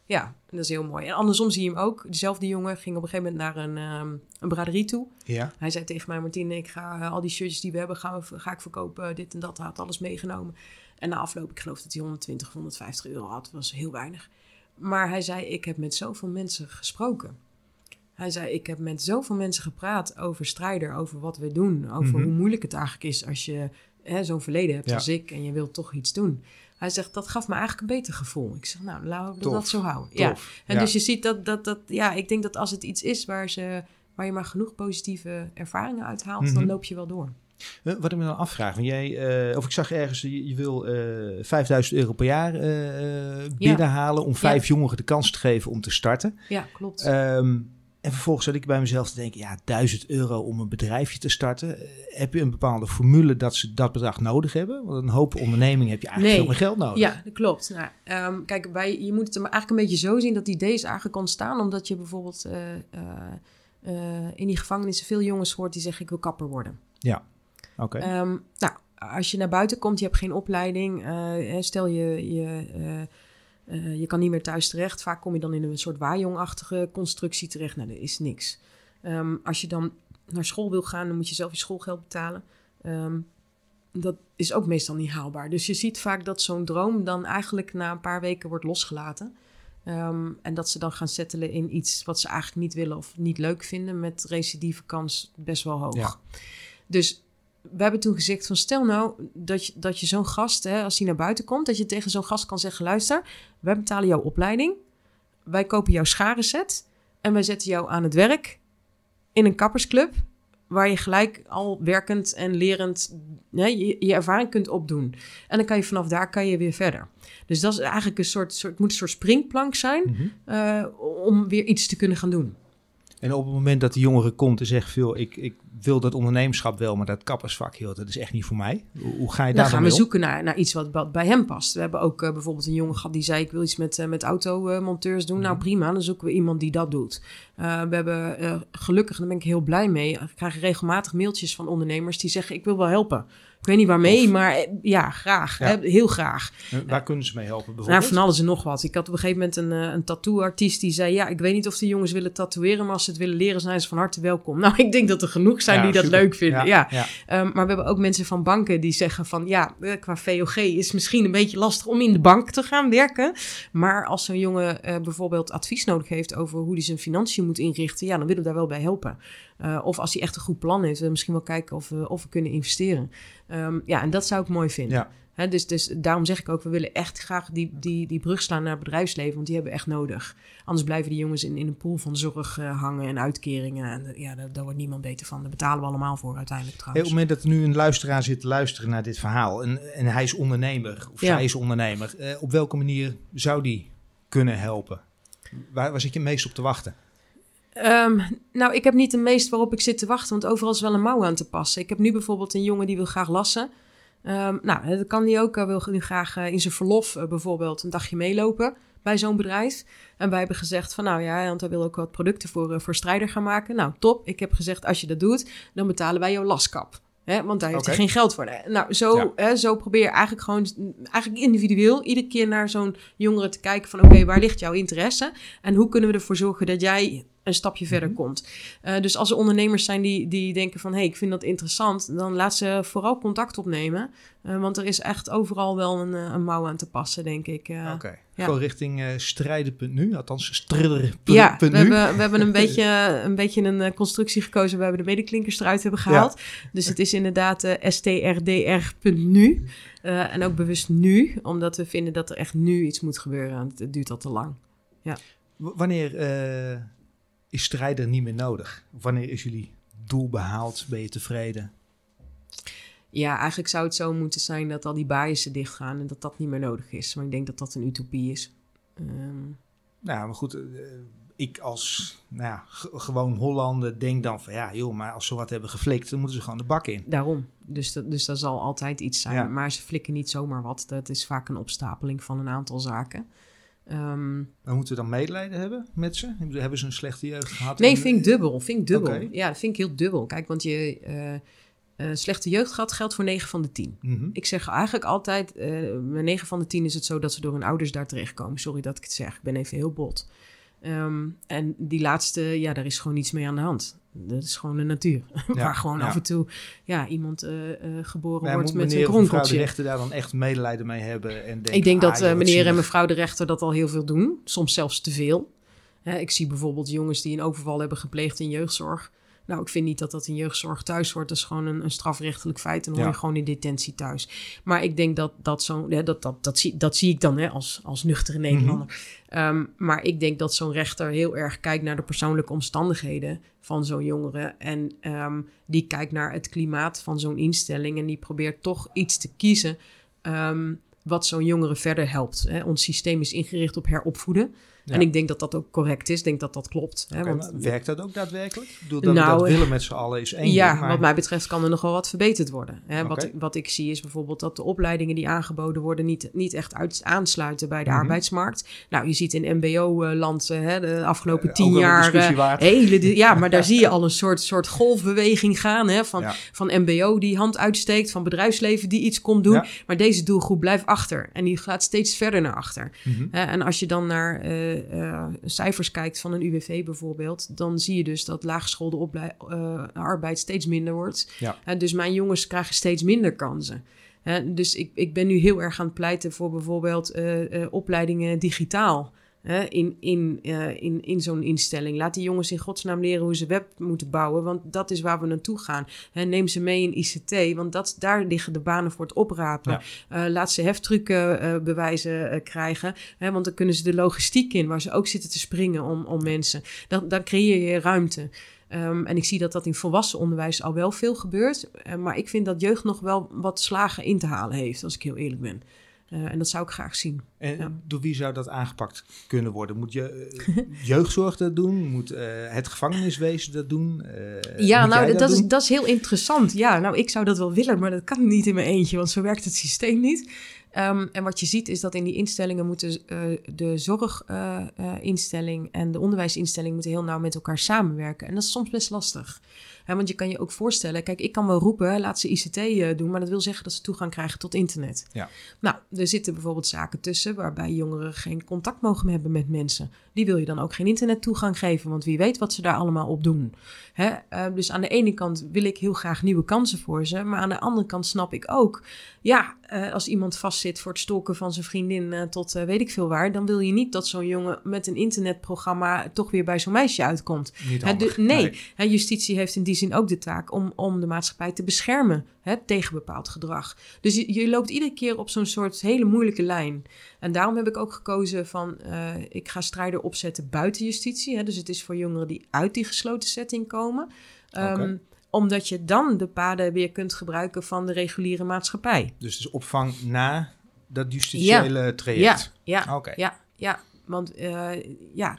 ja, dat is heel mooi. En andersom zie je hem ook. Dezelfde jongen ging op een gegeven moment naar een, ehm, een braderie toe. Ja. Hij zei tegen mij, Martine, ik ga eh, al die shirtjes die we hebben, gaan we, ga ik verkopen. Dit en dat, hij had alles meegenomen. En na afloop, ik geloof dat hij 120, 150 euro had. Was heel weinig. Maar hij zei, ik heb met zoveel mensen gesproken. Hij zei, ik heb met zoveel mensen gepraat over strijder, over wat we doen. Over Mhm. hoe moeilijk het eigenlijk is als je hè, zo'n verleden hebt Ja. als ik en je wilt toch iets doen. Hij zegt, dat gaf me eigenlijk een beter gevoel. Ik zeg, nou, laten we Tof. dat zo houden. Ja. En Ja. dus je ziet dat, dat, dat, ja, ik denk dat als het iets is waar, ze, waar je maar genoeg positieve ervaringen uithaalt, Mhm. dan loop je wel door. Eh, Wat ik me dan afvraag, want jij, eh, of ik zag ergens, je, je wil eh 5000 euro per jaar eh, eh, binnenhalen om vijf jongeren de kans te geven om te starten. Ja, klopt. Ehm, en vervolgens zat ik bij mezelf te denken, ja, 1000 euro om een bedrijfje te starten. Eh, heb je een bepaalde formule dat ze dat bedrag nodig hebben? Want een hoop ondernemingen heb je eigenlijk Nee. veel meer geld nodig. Ja, dat klopt. Nou, ehm, kijk, wij, je moet het maar eigenlijk een beetje zo zien dat die idee is eigenlijk ontstaan omdat je bijvoorbeeld eh, eh, in die gevangenissen veel jongens hoort die zeggen ik wil kapper worden. Oké. Ehm, nou, als je naar buiten komt, je hebt geen opleiding, stel je, je, eh, je kan niet meer thuis terecht. Vaak kom je dan in een soort waarjongachtige constructie terecht. Nou, dat is niks. Ehm, als je dan naar school wil gaan, dan moet je zelf je schoolgeld betalen. Ehm, dat is ook meestal niet haalbaar. Dus je ziet vaak dat zo'n droom dan eigenlijk na een paar weken wordt losgelaten. Ehm, en dat ze dan gaan settelen in iets wat ze eigenlijk niet willen of niet leuk vinden, met recidieve kans best wel hoog. Ja. Dus we hebben toen gezegd van stel nou dat je, dat je zo'n gast, hè, als die naar buiten komt, dat je tegen zo'n gast kan zeggen, luister, wij betalen jouw opleiding, wij kopen jouw scharenset en wij zetten jou aan het werk in een kappersclub, waar je gelijk al werkend en lerend hè, je, je ervaring kunt opdoen. En dan kan je vanaf daar kan je weer verder. Dus dat is eigenlijk een soort, soort moet een soort springplank zijn Mhm. eh, om weer iets te kunnen gaan doen. En op het moment dat de jongere komt en zegt veel, ik, ik wil dat ondernemerschap wel, maar dat kappersvak, joh, dat is echt niet voor mij. Hoe, hoe ga je Dan daar gaan dan we mee om? zoeken naar, naar iets wat, bij hem past. We hebben ook eh, bijvoorbeeld een jongen gehad die zei: Ik wil iets met, eh, met automonteurs doen. Nou Mhm. prima, dan zoeken we iemand die dat doet. Eh, we hebben gelukkig, en daar ben ik heel blij mee, ik krijg regelmatig mailtjes van ondernemers die zeggen: Ik wil wel helpen. Ik weet niet waarmee, Tof. maar eh, ja, graag. Ja. Heel graag. Eh, Waar kunnen ze mee helpen Nou, bijvoorbeeld? van alles en nog wat. Ik had op een gegeven moment een, eh, een tattoo-artiest die zei... ja, ik weet niet of de jongens willen tatoeëren... maar als ze het willen leren, zijn ze van harte welkom. Nou, ik denk dat er genoeg zijn Ja, die dat leuk vinden. Ja. ja. Ehm, maar we hebben ook mensen van banken die zeggen van... ja, qua VOG is het misschien een beetje lastig om in de bank te gaan werken. Maar als zo'n jongen bijvoorbeeld advies nodig heeft... over hoe hij zijn financiën moet inrichten... ja, dan willen we daar wel bij helpen. Eh, of als hij echt een goed plan heeft... misschien wel kijken of we, of we kunnen investeren. Ehm, ja, en dat zou ik mooi vinden. Ja. Dus, dus daarom zeg ik ook, we willen echt graag die, die, die brug slaan naar het bedrijfsleven, want die hebben we echt nodig. Anders blijven die jongens in, in een pool van zorg eh, hangen en uitkeringen. En ja, daar, daar wordt niemand beter van. Daar betalen we allemaal voor uiteindelijk Hey, op trouwens. het moment dat er nu een luisteraar zit te luisteren naar dit verhaal en, en hij is ondernemer of Ja. zij is ondernemer, eh, op welke manier zou die kunnen helpen? Waar, waar zit je meest op te wachten? Ehm, nou, ik heb niet de meest waarop ik zit te wachten, want overal is wel een mouw aan te passen. Ik heb nu bijvoorbeeld een jongen die wil graag lassen. Ehm, nou, dat kan die ook. Hij wil nu graag eh, in zijn verlof eh, bijvoorbeeld een dagje meelopen bij zo'n bedrijf. En wij hebben gezegd van nou ja, want hij wil ook wat producten voor, eh, voor strijder gaan maken. Nou, top. Ik heb gezegd als je dat doet, dan betalen wij jouw laskap. Hè, want daar heeft hij geen geld voor. Nou, zo, Ja. hè, zo probeer je eigenlijk gewoon, eigenlijk individueel, iedere keer naar zo'n jongere te kijken van oké, waar ligt jouw interesse? En hoe kunnen we ervoor zorgen dat jij een stapje verder Mhm. komt? Eh, dus als er ondernemers zijn die, die denken van... hé, hey, ik vind dat interessant... dan laat ze vooral contact opnemen. Eh, want er is echt overal wel een, eh, een mouw aan te passen, denk ik. Oké, ja. gewoon richting strijden.nu, althans strijder.nu. ja, we hebben, we hebben een, beetje, een beetje een constructie gekozen... waar we de medeklinkers eruit hebben gehaald. Dus het is inderdaad strdr.nu. En ook bewust nu, omdat we vinden dat er echt nu iets moet gebeuren. Het, het duurt al te lang. W- Wanneer is strijder niet meer nodig? Wanneer is jullie doel behaald? Ben je tevreden? Ja, eigenlijk zou het zo moeten zijn dat al die biasen dichtgaan... en dat dat niet meer nodig is. Maar ik denk dat dat een utopie is. Ehm, Nou, maar goed, eh, ik als nou ja, gewoon Hollander denk dan van ja, joh, maar als ze wat hebben geflikt, dan moeten ze gewoon de bak in. Daarom. Dus dat, dus dat zal altijd iets zijn. Ja. Maar ze flikken niet zomaar wat. Dat is vaak een opstapeling van een aantal zaken. Ehm, Maar moeten we dan medelijden hebben met ze? Hebben ze een slechte jeugd gehad? nee, En- vind ik dubbel. Vind ik dubbel. Ja, dat vind ik heel dubbel. Kijk, want je eh, eh, slechte jeugd gehad geldt voor 9 van de 10. Mhm. Ik zeg eigenlijk altijd, eh bij 9 van de 10 is het zo dat ze door hun ouders daar terechtkomen. Sorry dat ik het zeg. Ik ben even heel bot. Ehm, en die laatste, ja, daar is gewoon niets mee aan de hand. Dat is gewoon de natuur. Waar gewoon ja. af en toe ja, iemand eh, eh, geboren Maar wordt met een mevrouw de kronkeltje. rechter daar dan echt medelijden mee hebben? En denken, Ik denk ah, dat eh, meneer en mevrouw de rechter dat al heel veel doen. Soms zelfs te veel. Ik zie bijvoorbeeld jongens die een overval hebben gepleegd in jeugdzorg. Nou, ik vind niet dat dat in jeugdzorg thuis hoort. Dat is gewoon een, een strafrechtelijk feit. En dan hoor je gewoon in detentie thuis. Maar ik denk dat dat zo'n... Ja, dat, dat, dat, zie, dat zie ik dan hè, als, als nuchtere Nederlander. Ehm, maar ik denk dat zo'n rechter heel erg kijkt naar de persoonlijke omstandigheden van zo'n jongere. En ehm, die kijkt naar het klimaat van zo'n instelling. En die probeert toch iets te kiezen ehm, wat zo'n jongere verder helpt. Hè. Ons systeem is ingericht op heropvoeden. Ja. En ik denk dat dat ook correct is. Ik denk dat dat klopt. Hè, want, werkt dat ook daadwerkelijk? Ik bedoel, dat Nou, we dat willen met z'n allen is één ja, ding, maar- wat mij betreft kan er nog wel wat verbeterd worden. Hè? Wat, wat ik zie is bijvoorbeeld dat de opleidingen die aangeboden worden niet, niet echt uit, aansluiten bij de Mhm. arbeidsmarkt. Nou, je ziet in MBO-land hè, de afgelopen Eh, tien jaar. eh, hele, ja, maar daar zie je al een soort, soort golfbeweging gaan. Hè, van, Ja. van MBO die hand uitsteekt, van bedrijfsleven die iets komt doen. Ja. Maar deze doelgroep blijft achter en die gaat steeds verder naar achter. Mhm. En als je dan naar eh, cijfers kijkt van een UWV bijvoorbeeld, dan zie je dus dat laaggeschoolde eh, arbeid steeds minder wordt. Ja. Dus mijn jongens krijgen steeds minder kansen. Dus ik, ik ben nu heel erg aan het pleiten voor bijvoorbeeld eh, opleidingen digitaal. Hè, in, in, eh, in, in zo'n instelling. Laat die jongens in godsnaam leren hoe ze web moeten bouwen, want dat is waar we naartoe gaan. Hè, neem ze mee in ICT, want dat, daar liggen de banen voor het oprapen. Ja. Eh, laat ze heftrucken eh, bewijzen krijgen, hè, want dan kunnen ze de logistiek in, waar ze ook zitten te springen om, om mensen. Dan, dan creëer je ruimte. Ehm, en ik zie dat dat in volwassen onderwijs al wel veel gebeurt. Maar ik vind dat jeugd nog wel wat slagen in te halen heeft, als ik heel eerlijk ben. Eh, en dat zou ik graag zien. En Ja. door wie zou dat aangepakt kunnen worden? Moet je eh, jeugdzorg dat doen? Moet eh, het gevangeniswezen dat doen? Ja, nou, dat, is, dat is heel interessant. Ja, nou, ik zou dat wel willen, maar dat kan niet in mijn eentje, want zo werkt het systeem niet. Ehm, en wat je ziet is dat in die instellingen moeten de zorginstelling en de onderwijsinstelling moeten heel nauw met elkaar samenwerken. En dat is soms best lastig. Hè, want je kan je ook voorstellen, kijk, ik kan wel roepen, laat ze ICT eh, doen, maar dat wil zeggen dat ze toegang krijgen tot internet. Ja. Nou, er zitten bijvoorbeeld zaken tussen waarbij jongeren geen contact mogen hebben met mensen. Die wil je dan ook geen internettoegang geven, want wie weet wat ze daar allemaal op doen. Hè? eh, dus aan de ene kant wil ik heel graag nieuwe kansen voor ze, maar aan de andere kant snap ik ook, ja, eh, als iemand vastzit voor het stalken van zijn vriendin tot weet ik veel waar, dan wil je niet dat zo'n jongen met een internetprogramma toch weer bij zo'n meisje uitkomt. Niet de- nee, Hè, justitie heeft in die zin ook de taak om, om de maatschappij te beschermen hè, tegen bepaald gedrag. Dus je, je loopt iedere keer op zo'n soort hele moeilijke lijn. En daarom heb ik ook gekozen van, eh, ik ga strijder opzetten buiten justitie. Hè, dus het is voor jongeren die uit die gesloten setting komen. Ehm. Omdat je dan de paden weer kunt gebruiken van de reguliere maatschappij. Dus het is opvang na dat justitiële traject. Ja, ja, Oké. ja, ja. Want eh, ja,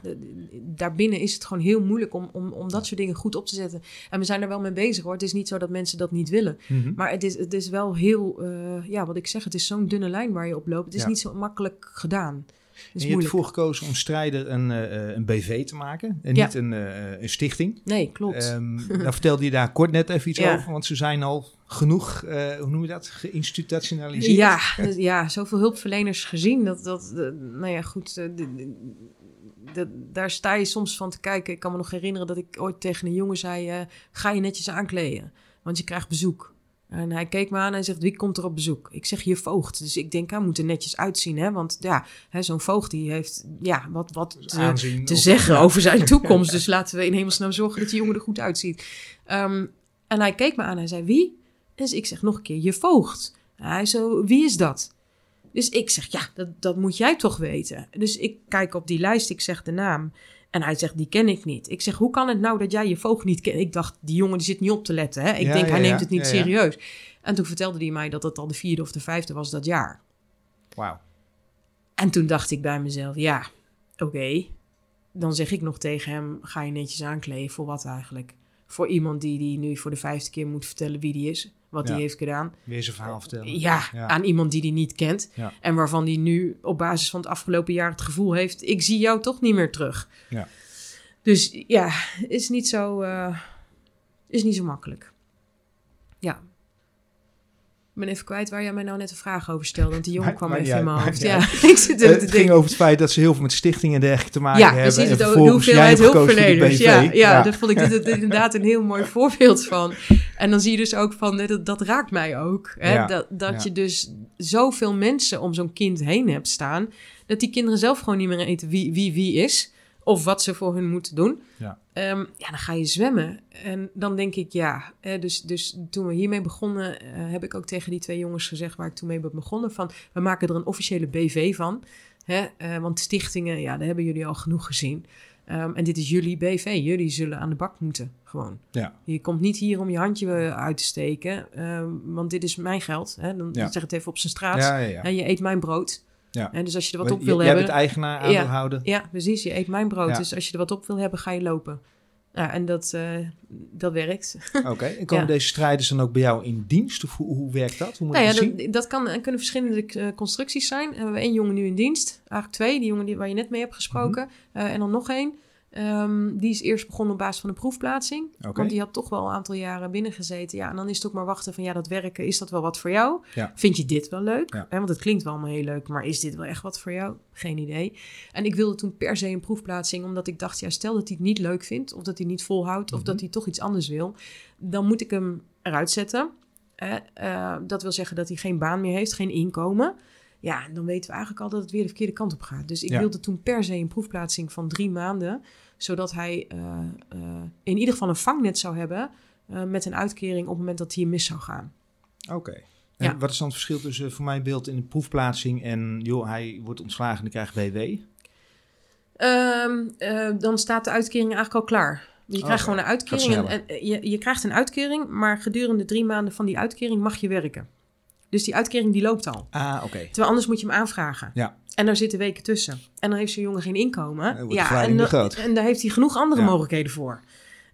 daarbinnen is het gewoon heel moeilijk om, om, om dat soort dingen goed op te zetten. En we zijn er wel mee bezig hoor. Het is niet zo dat mensen dat niet willen. Mhm. Maar het is, het is wel heel, eh, ja, wat ik zeg, het is zo'n dunne lijn waar je op loopt. Het is Ja. niet zo makkelijk gedaan. En je hebt moeilijk. ervoor gekozen om strijder een, eh, een BV te maken en Ja. niet een, eh, een stichting. Nee, klopt. Ehm daar vertelde je daar kort net even iets Ja. over, want ze zijn al genoeg, eh, hoe noem je dat, geïnstitutionaliseerd. Ja, ja, zoveel hulpverleners gezien. Dat, dat, nou ja, goed. de- daar sta je soms van te kijken. Ik kan me nog herinneren dat ik ooit tegen een jongen zei: Ga je netjes aankleden, want je krijgt bezoek. En hij keek me aan en zegt: Wie komt er op bezoek? Ik zeg: Je voogd. Dus ik denk, hij moet er netjes uitzien. Hè? Want ja, hè, zo'n voogd die heeft ja, wat, wat te, aanzien te of- zeggen over zijn toekomst. Dus laten we in hemelsnaam zorgen dat die jongen er goed uitziet. Ehm, en hij keek me aan en zei: Wie? Dus ik zeg nog een keer: Je voogd. Hij zo: Wie is dat? Dus ik zeg: Ja, dat, dat moet jij toch weten. Dus ik kijk op die lijst, ik zeg de naam. En hij zegt: Die ken ik niet. Ik zeg: Hoe kan het nou dat jij je voogd niet kent? Ik dacht: Die jongen die zit niet op te letten. Hè? Ik Ja, denk: ja, Hij neemt het niet serieus. En toen vertelde hij mij dat het al de vierde of de vijfde was dat jaar. Wauw. En toen dacht ik bij mezelf, ja, oké. Dan zeg ik nog tegen hem, ga je netjes aankleden. Voor wat eigenlijk? Voor iemand die, die nu voor de vijfde keer moet vertellen wie die is. Wat hij heeft gedaan. Weer zijn verhaal vertellen. Ja, aan iemand die die niet kent. En waarvan die nu op basis van het afgelopen jaar het gevoel heeft... ik zie jou toch niet meer terug. Ja. Dus ja, is niet zo, eh, is niet zo makkelijk. Ja. Ik ben even kwijt waar jij mij nou net een vraag over stelde. Want die jongen kwam even in mijn hoofd. Ja, ik zit het denken. ging over het feit dat ze heel veel met stichtingen en dergelijke te maken Ja, hebben. precies. en De, hoeveelheid hulpverleners. Ja, ja, daar vond ik dit, dit inderdaad een heel mooi voorbeeld van. En dan zie je dus ook van, dat, dat raakt mij ook. Hè? Ja, Dat, dat je dus zoveel mensen om zo'n kind heen hebt staan... dat die kinderen zelf gewoon niet meer weten wie wie, wie is... of wat ze voor hun moeten doen. Ja. Ehm, ja, dan ga je zwemmen. En dan denk ik, ja... Hè, dus, dus toen we hiermee begonnen... eh, heb ik ook tegen die twee jongens gezegd... waar ik toen mee ben begonnen... van we maken er een officiële BV van... Hè? eh, want stichtingen, ja, daar hebben jullie al genoeg gezien. Ehm, en dit is jullie BV. Jullie zullen aan de bak moeten, gewoon. Ja. Je komt niet hier om je handje eh, uit te steken, ehm, want dit is mijn geld. Hè? Dan Ja. zeg het even op zijn straat. Ja. En je eet mijn brood. Ja. En dus als je er wat op wil jij hebben... bent eigenaar, Ja. aandeelhouder. Ja, precies. Je eet mijn brood. Ja. Dus als je er wat op wil hebben, ga je lopen. Ja, en dat, eh, dat werkt. Oké, en komen Ja. deze strijders dan ook bij jou in dienst? Of hoe, hoe werkt dat? Hoe moet Nou je ja, dat zien? dat, dat kan, kunnen verschillende eh, constructies zijn. We hebben één jongen nu in dienst. Eigenlijk twee. Die jongen die, waar je net mee hebt gesproken. Mhm. Eh, en dan nog één. Ehm, die is eerst begonnen op basis van een proefplaatsing. Want die had toch wel een aantal jaren binnengezeten. Ja, en dan is het ook maar wachten van ja, dat werken, is dat wel wat voor jou? Ja. Vind je dit wel leuk? Ja. Want het klinkt wel allemaal heel leuk, maar is dit wel echt wat voor jou? Geen idee. En ik wilde toen per se een proefplaatsing, omdat ik dacht, ja, stel dat hij het niet leuk vindt, of dat hij niet volhoudt, of Mhm. dat hij toch iets anders wil, dan moet ik hem eruit zetten. Eh, dat wil zeggen dat hij geen baan meer heeft, geen inkomen. Ja, dan weten we eigenlijk al dat het weer de verkeerde kant op gaat. Dus ik Ja. wilde toen per se een proefplaatsing van drie maanden, zodat hij eh, eh, in ieder geval een vangnet zou hebben eh, met een uitkering op het moment dat hij mis zou gaan. Oké. En Ja. wat is dan het verschil tussen voor mijn beeld in de proefplaatsing en joh, hij wordt ontslagen en krijgt BW? Ehm, eh, dan staat de uitkering eigenlijk al klaar. Je krijgt gewoon een uitkering. En je, je krijgt een uitkering, maar gedurende drie maanden van die uitkering mag je werken. Dus die uitkering die loopt al. Ah, oké. Terwijl anders moet je hem aanvragen. Ja. En daar zitten weken tussen. En dan heeft zo'n jongen geen inkomen. Ja, en, en daar heeft hij genoeg andere Ja. mogelijkheden voor.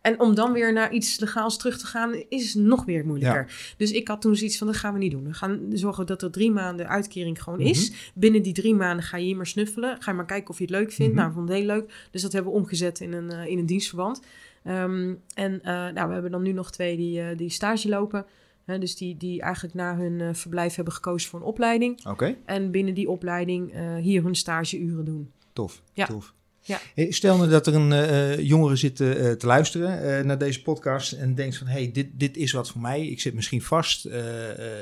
En om dan weer naar iets legaals terug te gaan, is nog weer moeilijker. Dus ik had toen zoiets van, dat gaan we niet doen. We gaan zorgen dat er drie maanden uitkering gewoon is. Mhm. Binnen die drie maanden ga je hier maar snuffelen. Ga je maar kijken of je het leuk vindt. Mhm. Nou, ik vond het heel leuk. Dus dat hebben we omgezet in een, eh, in een dienstverband. Ehm, en eh, nou, we hebben dan nu nog twee die, eh, die stage lopen. Hè, dus die, die eigenlijk na hun eh, verblijf hebben gekozen voor een opleiding. Oké, En binnen die opleiding eh, hier hun stageuren doen. tof. Ja. tof. Ja. Hey, Stel nou dat er een eh, jongere zit te luisteren naar deze podcast en denkt van, hey, dit, dit is wat voor mij. Ik zit misschien vast.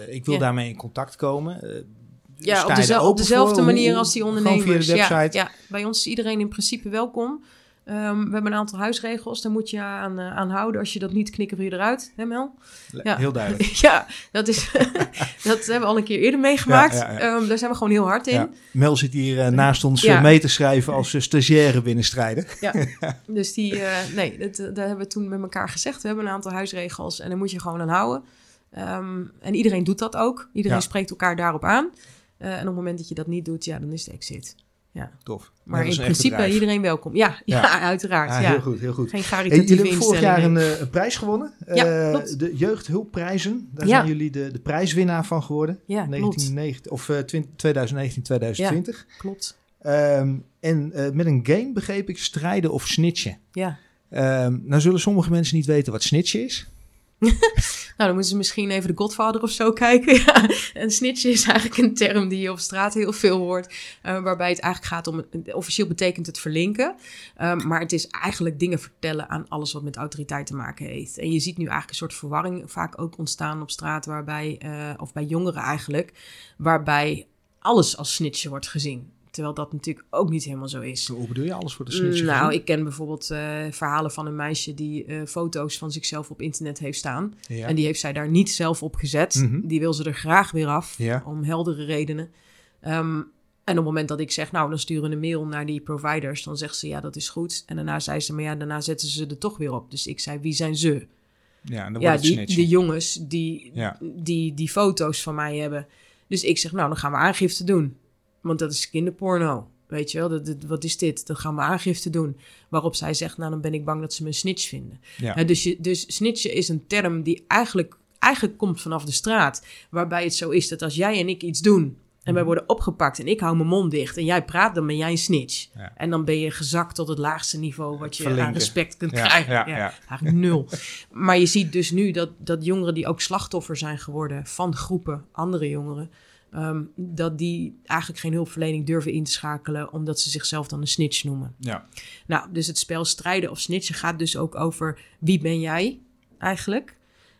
ik wil Ja. daarmee in contact komen. Ja, op, dezelfde manier als die gewoon ondernemers. via de Ja, website? Ja, bij ons is iedereen in principe welkom. Ehm, we hebben een aantal huisregels, daar moet je aan, aan houden. Als je dat niet, knikken we je eruit, hè Mel? Ja. Heel duidelijk. ja, dat, is, dat hebben we al een keer eerder meegemaakt. Ja, ja, ja. Ehm, daar zijn we gewoon heel hard in. Ja. Mel zit hier eh, naast ons Ja. eh, mee te schrijven als stagiaire binnenstrijden. Dus die, nee, dat, hebben we toen met elkaar gezegd. We hebben een aantal huisregels en daar moet je gewoon aan houden. Ehm, en iedereen doet dat ook. Iedereen Ja. spreekt elkaar daarop aan. En op het moment dat je dat niet doet, ja, dan is het exit. Tof. Maar in principe bedrijf. iedereen welkom. Ja, ja. Ja. uiteraard. Ah, ja. Heel goed, heel goed. Geen Hey, jullie hebben vorig jaar een, eh, een prijs gewonnen. Ja, Eh, klopt. de jeugdhulpprijzen. Daar Ja. zijn jullie de, de prijswinnaar van geworden. Ja, klopt. 1990, of eh, 20- 2019, 2020. Klopt. Ehm, en eh, met een game begreep ik strijden of snitchen. Ja. Ehm, nou zullen sommige mensen niet weten wat snitchen is. Nou, dan moeten ze misschien even de Godfather of zo kijken. Ja. En snitchen is eigenlijk een term die je op straat heel veel hoort. eh, waarbij het eigenlijk gaat om... Officieel betekent het verlinken. Ehm, maar het is eigenlijk dingen vertellen aan alles wat met autoriteit te maken heeft. En je ziet nu eigenlijk een soort verwarring vaak ook ontstaan op straat. Waarbij, eh, of bij jongeren eigenlijk. Waarbij alles als snitchen wordt gezien. Terwijl dat natuurlijk ook niet helemaal zo is. Hoe bedoel je alles voor de snitchen? Nou, gezien? ik ken bijvoorbeeld eh, verhalen van een meisje die eh, foto's van zichzelf op internet heeft staan. ja. En die heeft zij daar niet zelf op gezet. Mhm. Die wil ze er graag weer af, Ja. om heldere redenen. Ehm, en op het moment dat ik zeg, nou, dan sturen we een mail naar die providers, dan zegt ze, ja, dat is goed. En daarna zei ze, maar ja, daarna zetten ze er toch weer op. Dus ik zei, wie zijn ze? ja, en dan Ja, wordt het die, snitchen. de jongens die, Ja. die die foto's van mij hebben. Dus ik zeg, nou, dan gaan we aangifte doen. Want dat is kinderporno. Weet je wel, dat, dat- wat is dit? Dan gaan we aangifte doen. Waarop zij zegt, nou, dan ben ik bang dat ze me een snitch vinden. Ja. Dus, je, dus snitchen is een term die eigenlijk, eigenlijk komt vanaf de straat. Waarbij het zo is dat als jij en ik iets doen... en Mhm. wij worden opgepakt en ik hou mijn mond dicht... en jij praat, dan ben jij een snitch. Ja. En dan ben je gezakt tot het laagste niveau... wat je Verlinken. aan respect kunt Ja, krijgen. ja, Ja, ja. Eigenlijk nul. maar je ziet dus nu dat, dat jongeren die ook slachtoffer zijn geworden... van groepen andere jongeren... ehm, dat die eigenlijk geen hulpverlening durven in te schakelen... omdat ze zichzelf dan een snitch noemen. Ja. Nou, dus het spel strijden of snitchen gaat dus ook over wie ben jij eigenlijk?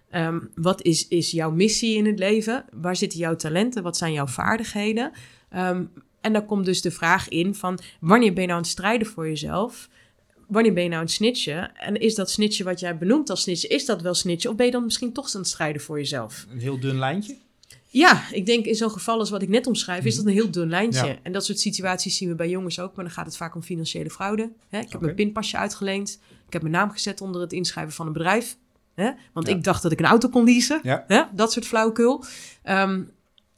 Ehm, wat is, is jouw missie in het leven? Waar zitten jouw talenten? Wat zijn jouw vaardigheden? Ehm, en daar komt dus de vraag in van wanneer ben je nou aan het strijden voor jezelf? Wanneer ben je nou aan het snitchen? En is dat snitchen wat jij benoemt als snitchen, is dat wel snitchen? Of ben je dan misschien toch aan het strijden voor jezelf? Een heel dun lijntje. Ja, ik denk in zo'n geval als wat ik net omschrijf, is dat een heel dun lijntje. Ja. En dat soort situaties zien we bij jongens ook, maar dan gaat het vaak om financiële fraude. Ik heb mijn pinpasje uitgeleend. Ik heb mijn naam gezet onder het inschrijven van een bedrijf. Want Ja. ik dacht dat ik een auto kon leasen. Ja. Dat soort flauwekul. Ehm,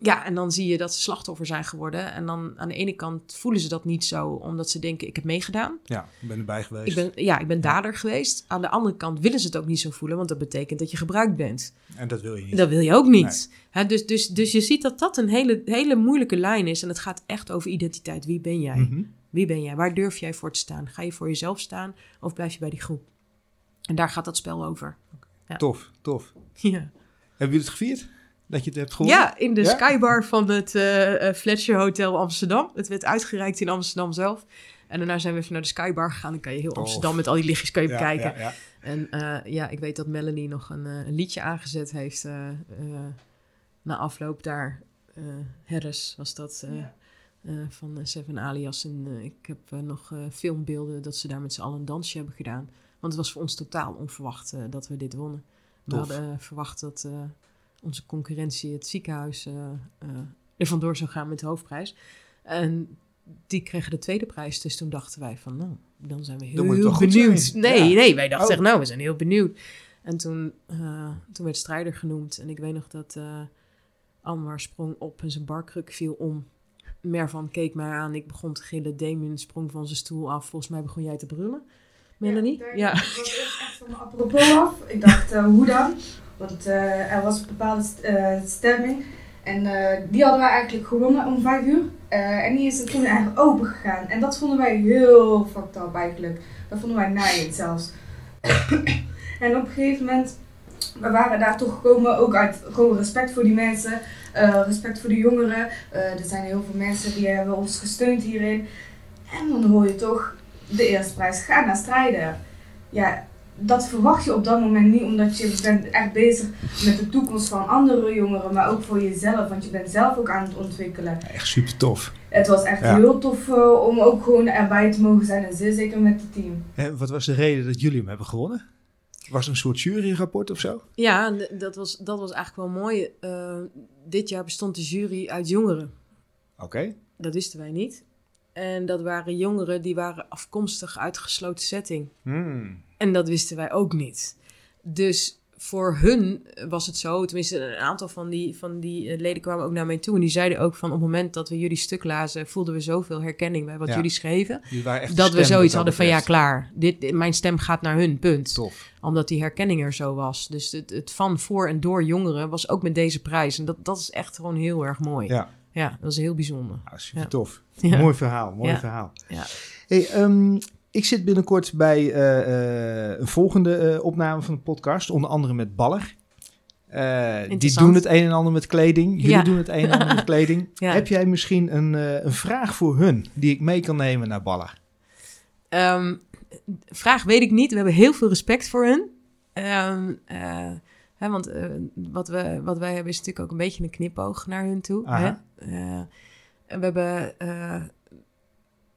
ja, en dan zie je dat ze slachtoffer zijn geworden. En dan aan de ene kant voelen ze dat niet zo, omdat ze denken, ik heb meegedaan. Ja, ik ben erbij geweest. Ik ben, ja, ik ben dader geweest. Aan de andere kant willen ze het ook niet zo voelen, want dat betekent dat je gebruikt bent. En dat wil je niet. Dat wil je ook niet. Dus, dus, dus je ziet dat dat een hele, hele moeilijke lijn is. En het gaat echt over identiteit. Wie ben jij? Mhm. Wie ben jij? Waar durf jij voor te staan? Ga je voor jezelf staan of blijf je bij die groep? En daar gaat dat spel over. Tof, tof. Ja, Hebben jullie het gevierd? Dat je het hebt gehoord? ja in de Ja? skybar van het eh, eh, Fletcher Hotel Amsterdam. Het werd uitgereikt in Amsterdam zelf. En daarna zijn we even naar de skybar gegaan. Dan kan je heel. Amsterdam met al die lichtjes kan je Ja, bekijken. ja, ja. En eh, ja, ik weet dat Melanie nog een, eh, een liedje aangezet heeft eh, eh, na afloop daar. eh Harris was dat eh, eh, van Seven Alias. En ik heb eh, nog eh, filmbeelden dat ze daar met z'n allen een dansje hebben gedaan. Want het was voor ons totaal onverwacht eh, dat we dit wonnen. We Tof. hadden verwacht dat eh, onze concurrentie, het ziekenhuis, eh, eh, er vandoor zou gaan met de hoofdprijs. En die kregen de tweede prijs. Dus toen dachten wij van, nou, dan zijn we heel benieuwd. Nee, Ja. nee, wij dachten Oh. echt, nou, we zijn heel benieuwd. En toen, eh, toen werd Strijder genoemd. En ik weet nog dat eh Anwar sprong op en zijn barkruk viel om. Mervan keek mij aan, ik begon te gillen. Damien sprong van zijn stoel af. Volgens mij begon jij te brullen. Melanie? daar- Ja. Ik was echt van me apropos af. Ik dacht, eh, hoe dan? Want eh, er was een bepaalde eh, stemming. En eh, die hadden wij eigenlijk gewonnen om vijf uur. En die is toen eigenlijk open gegaan. En dat vonden wij heel fucked up eigenlijk. Dat vonden wij naaiend zelfs. en op een gegeven moment, we waren daar toch gekomen ook uit gewoon respect voor die mensen. respect voor de jongeren. Er zijn heel veel mensen die hebben ons gesteund hierin. En dan hoor je toch de eerste prijs, ga naar strijden. Ja, dat verwacht je op dat moment niet, omdat je bent echt bezig met de toekomst van andere jongeren, maar ook voor jezelf, want je bent zelf ook aan het ontwikkelen. Echt super tof. Het was echt Ja. heel tof eh, om ook gewoon erbij te mogen zijn en zeer zeker met het team. En wat was de reden dat jullie hem hebben gewonnen? Was het een soort juryrapport of zo? Ja, dat was, dat was eigenlijk wel mooi. Eh, dit jaar bestond de jury uit jongeren. Oké. Dat wisten wij niet. En dat waren jongeren die waren afkomstig uit gesloten setting. Hmm. En dat wisten wij ook niet. Dus voor hun was het zo, tenminste een aantal van die, van die eh, leden kwamen ook naar mij toe. En die zeiden ook van op het moment dat we jullie stuk lazen, voelden we zoveel herkenning bij wat Ja. jullie schreven. Jullie Dat we zoiets hadden van ja, klaar. Dit, dit- mijn stem gaat naar hun, punt. Tof. Omdat die herkenning er zo was. Dus het, het van, voor en door jongeren was ook met deze prijs. En dat, dat is echt gewoon heel erg mooi. Ja, Ja, dat is heel bijzonder. super tof. Mooi verhaal, mooi verhaal. Ja. Hey, ehm, ik zit binnenkort bij eh, eh, een volgende eh, opname van de podcast, onder andere met Baller. Die doen het een en ander met kleding. Jullie Ja. doen het een en ander met kleding. Ja. Heb jij misschien een, een vraag voor hun die ik mee kan nemen naar Baller? Ehm, vraag weet ik niet. We hebben heel veel respect voor hun. Ehm, eh, hè, want wat, we, wat wij hebben is natuurlijk ook een beetje een knipoog naar hun toe. Hè? We hebben,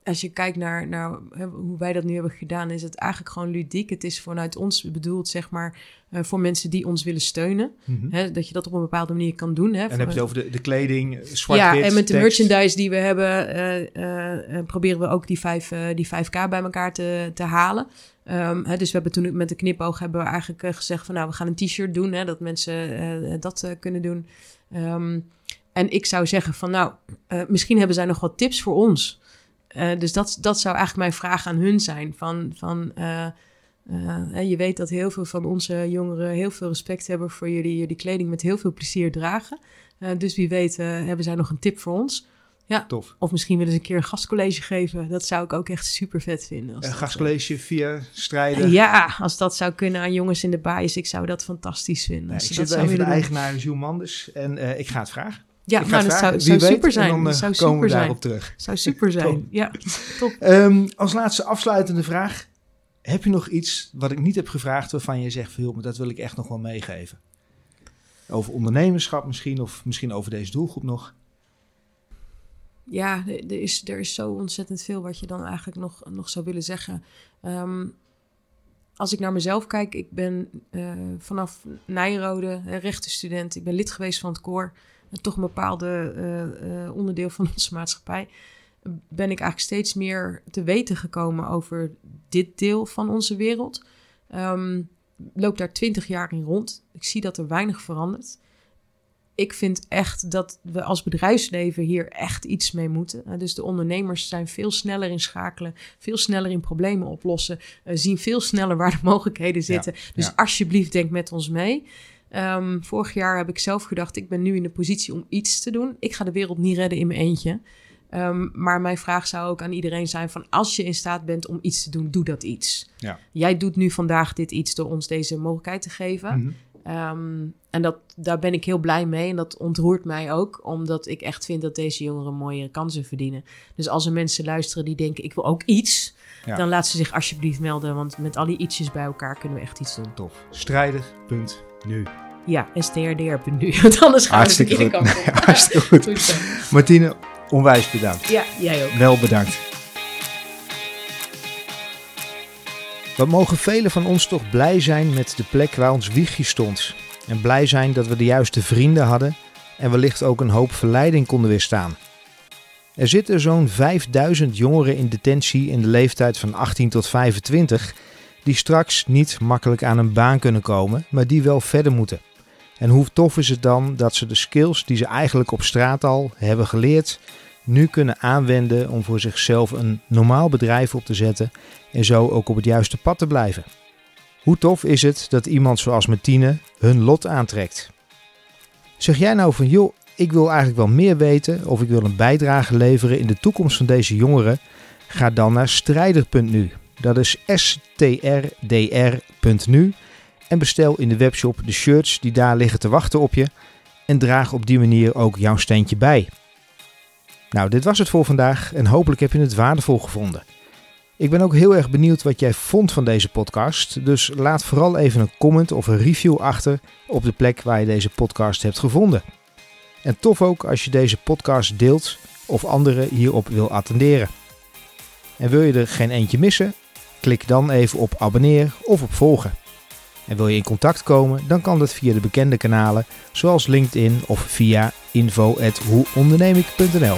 als je kijkt naar, naar hoe wij dat nu hebben gedaan, is het eigenlijk gewoon ludiek. Het is vanuit ons bedoeld, zeg maar, eh, voor mensen die ons willen steunen. Mhm. Hè? Dat je dat op een bepaalde manier kan doen. Hè? En heb je het over de, de kleding, zwart ja, en met de tekst. merchandise die we hebben, eh, eh, eh, proberen we ook die, vijf, eh, die 5K bij elkaar te, te halen. Ehm, hè, dus we hebben toen met de knipoog hebben we eigenlijk eh, gezegd van nou, we gaan een t-shirt doen, hè, dat mensen eh, dat eh, kunnen doen. Ehm, en ik zou zeggen van nou, eh, misschien hebben zij nog wat tips voor ons. Eh, dus dat, dat zou eigenlijk mijn vraag aan hun zijn. Van, van, eh, eh, je weet dat heel veel van onze jongeren heel veel respect hebben voor jullie, jullie kleding met heel veel plezier dragen. Dus wie weet hebben zij nog een tip voor ons. Tof. Of misschien willen ze een keer een gastcollege geven. Dat zou ik ook echt super vet vinden. Als Een gastcollege via strijden. Ja, als dat zou kunnen aan jongens in de baas. Ik zou dat fantastisch vinden. Nee, als ik zit even de eigenaar Jules Manders en ik ga het vragen. Ja, ik ga nou, het dat vragen. zou, Wie zou weet, super zijn. En dan eh, zou komen super we zijn. daarop terug. Zou super zijn. Ja, top. Ehm, als laatste afsluitende vraag. Heb je nog iets wat ik niet heb gevraagd waarvan je zegt van joh, maar dat wil ik echt nog wel meegeven? Over ondernemerschap misschien of misschien over deze doelgroep nog? Ja, er is, er is zo ontzettend veel wat je dan eigenlijk nog, nog zou willen zeggen. Ehm, als ik naar mezelf kijk, ik ben eh, vanaf Nijrode rechtenstudent. Ik ben lid geweest van het koor. Toch een bepaalde eh, eh, onderdeel van onze maatschappij. Ben ik eigenlijk steeds meer te weten gekomen over dit deel van onze wereld. Ehm loop daar twintig jaar in rond. Ik zie dat er weinig verandert ik vind echt dat we als bedrijfsleven hier echt iets mee moeten. Uh, dus de ondernemers zijn veel sneller in schakelen, veel sneller in problemen oplossen, zien veel sneller waar de mogelijkheden zitten. Ja, dus ja. alsjeblieft, denk met ons mee. Um, vorig jaar heb ik zelf gedacht, ik ben nu in de positie om iets te doen. Ik ga de wereld niet redden in mijn eentje. Um, maar mijn vraag zou ook aan iedereen zijn: van als je in staat bent om iets te doen, doe dat iets. Ja. Jij doet nu vandaag dit iets door ons deze mogelijkheid te geven. Mhm. Um, en dat, daar ben ik heel blij mee. En dat ontroert mij ook, omdat ik echt vind dat deze jongeren mooie kansen verdienen. Dus als er mensen luisteren die denken: ik wil ook iets, Ja. dan laat ze zich alsjeblieft melden. Want met al die ietsjes bij elkaar kunnen we echt iets doen. Tof. Strijder.nu. Ja, strdr.nu. Want anders gaan Hartstikke we de kant op. Hartstikke goed. Goed. Martine, onwijs bedankt. Ja, jij ook. Wel bedankt. Wat mogen velen van ons toch blij zijn met de plek waar ons wiegje stond. En blij zijn dat we de juiste vrienden hadden en wellicht ook een hoop verleiding konden weerstaan. Er zitten zo'n 5000 jongeren in detentie in de leeftijd van 18 tot 25 die straks niet makkelijk aan een baan kunnen komen, maar die wel verder moeten. En hoe tof is het dan dat ze de skills die ze eigenlijk op straat al hebben geleerd, nu kunnen aanwenden om voor zichzelf een normaal bedrijf op te zetten en zo ook op het juiste pad te blijven. Hoe tof is het dat iemand zoals Martine hun lot aantrekt? Zeg jij nou van joh, ik wil eigenlijk wel meer weten of ik wil een bijdrage leveren in de toekomst van deze jongeren? Ga dan naar strijder.nu. Dat is strdr.nu en bestel in de webshop de shirts die daar liggen te wachten op je en draag op die manier ook jouw steentje bij. Nou, dit was het voor vandaag en hopelijk heb je het waardevol gevonden. Ik ben ook heel erg benieuwd wat jij vond van deze podcast, dus laat vooral even een comment of een review achter op de plek waar je deze podcast hebt gevonden. En tof ook als je deze podcast deelt of anderen hierop wil attenderen. En wil je er geen eentje missen? Klik dan even op abonneer of op volgen. En wil je in contact komen, dan kan dat via de bekende kanalen zoals LinkedIn of via info@hoeondernemik.nl.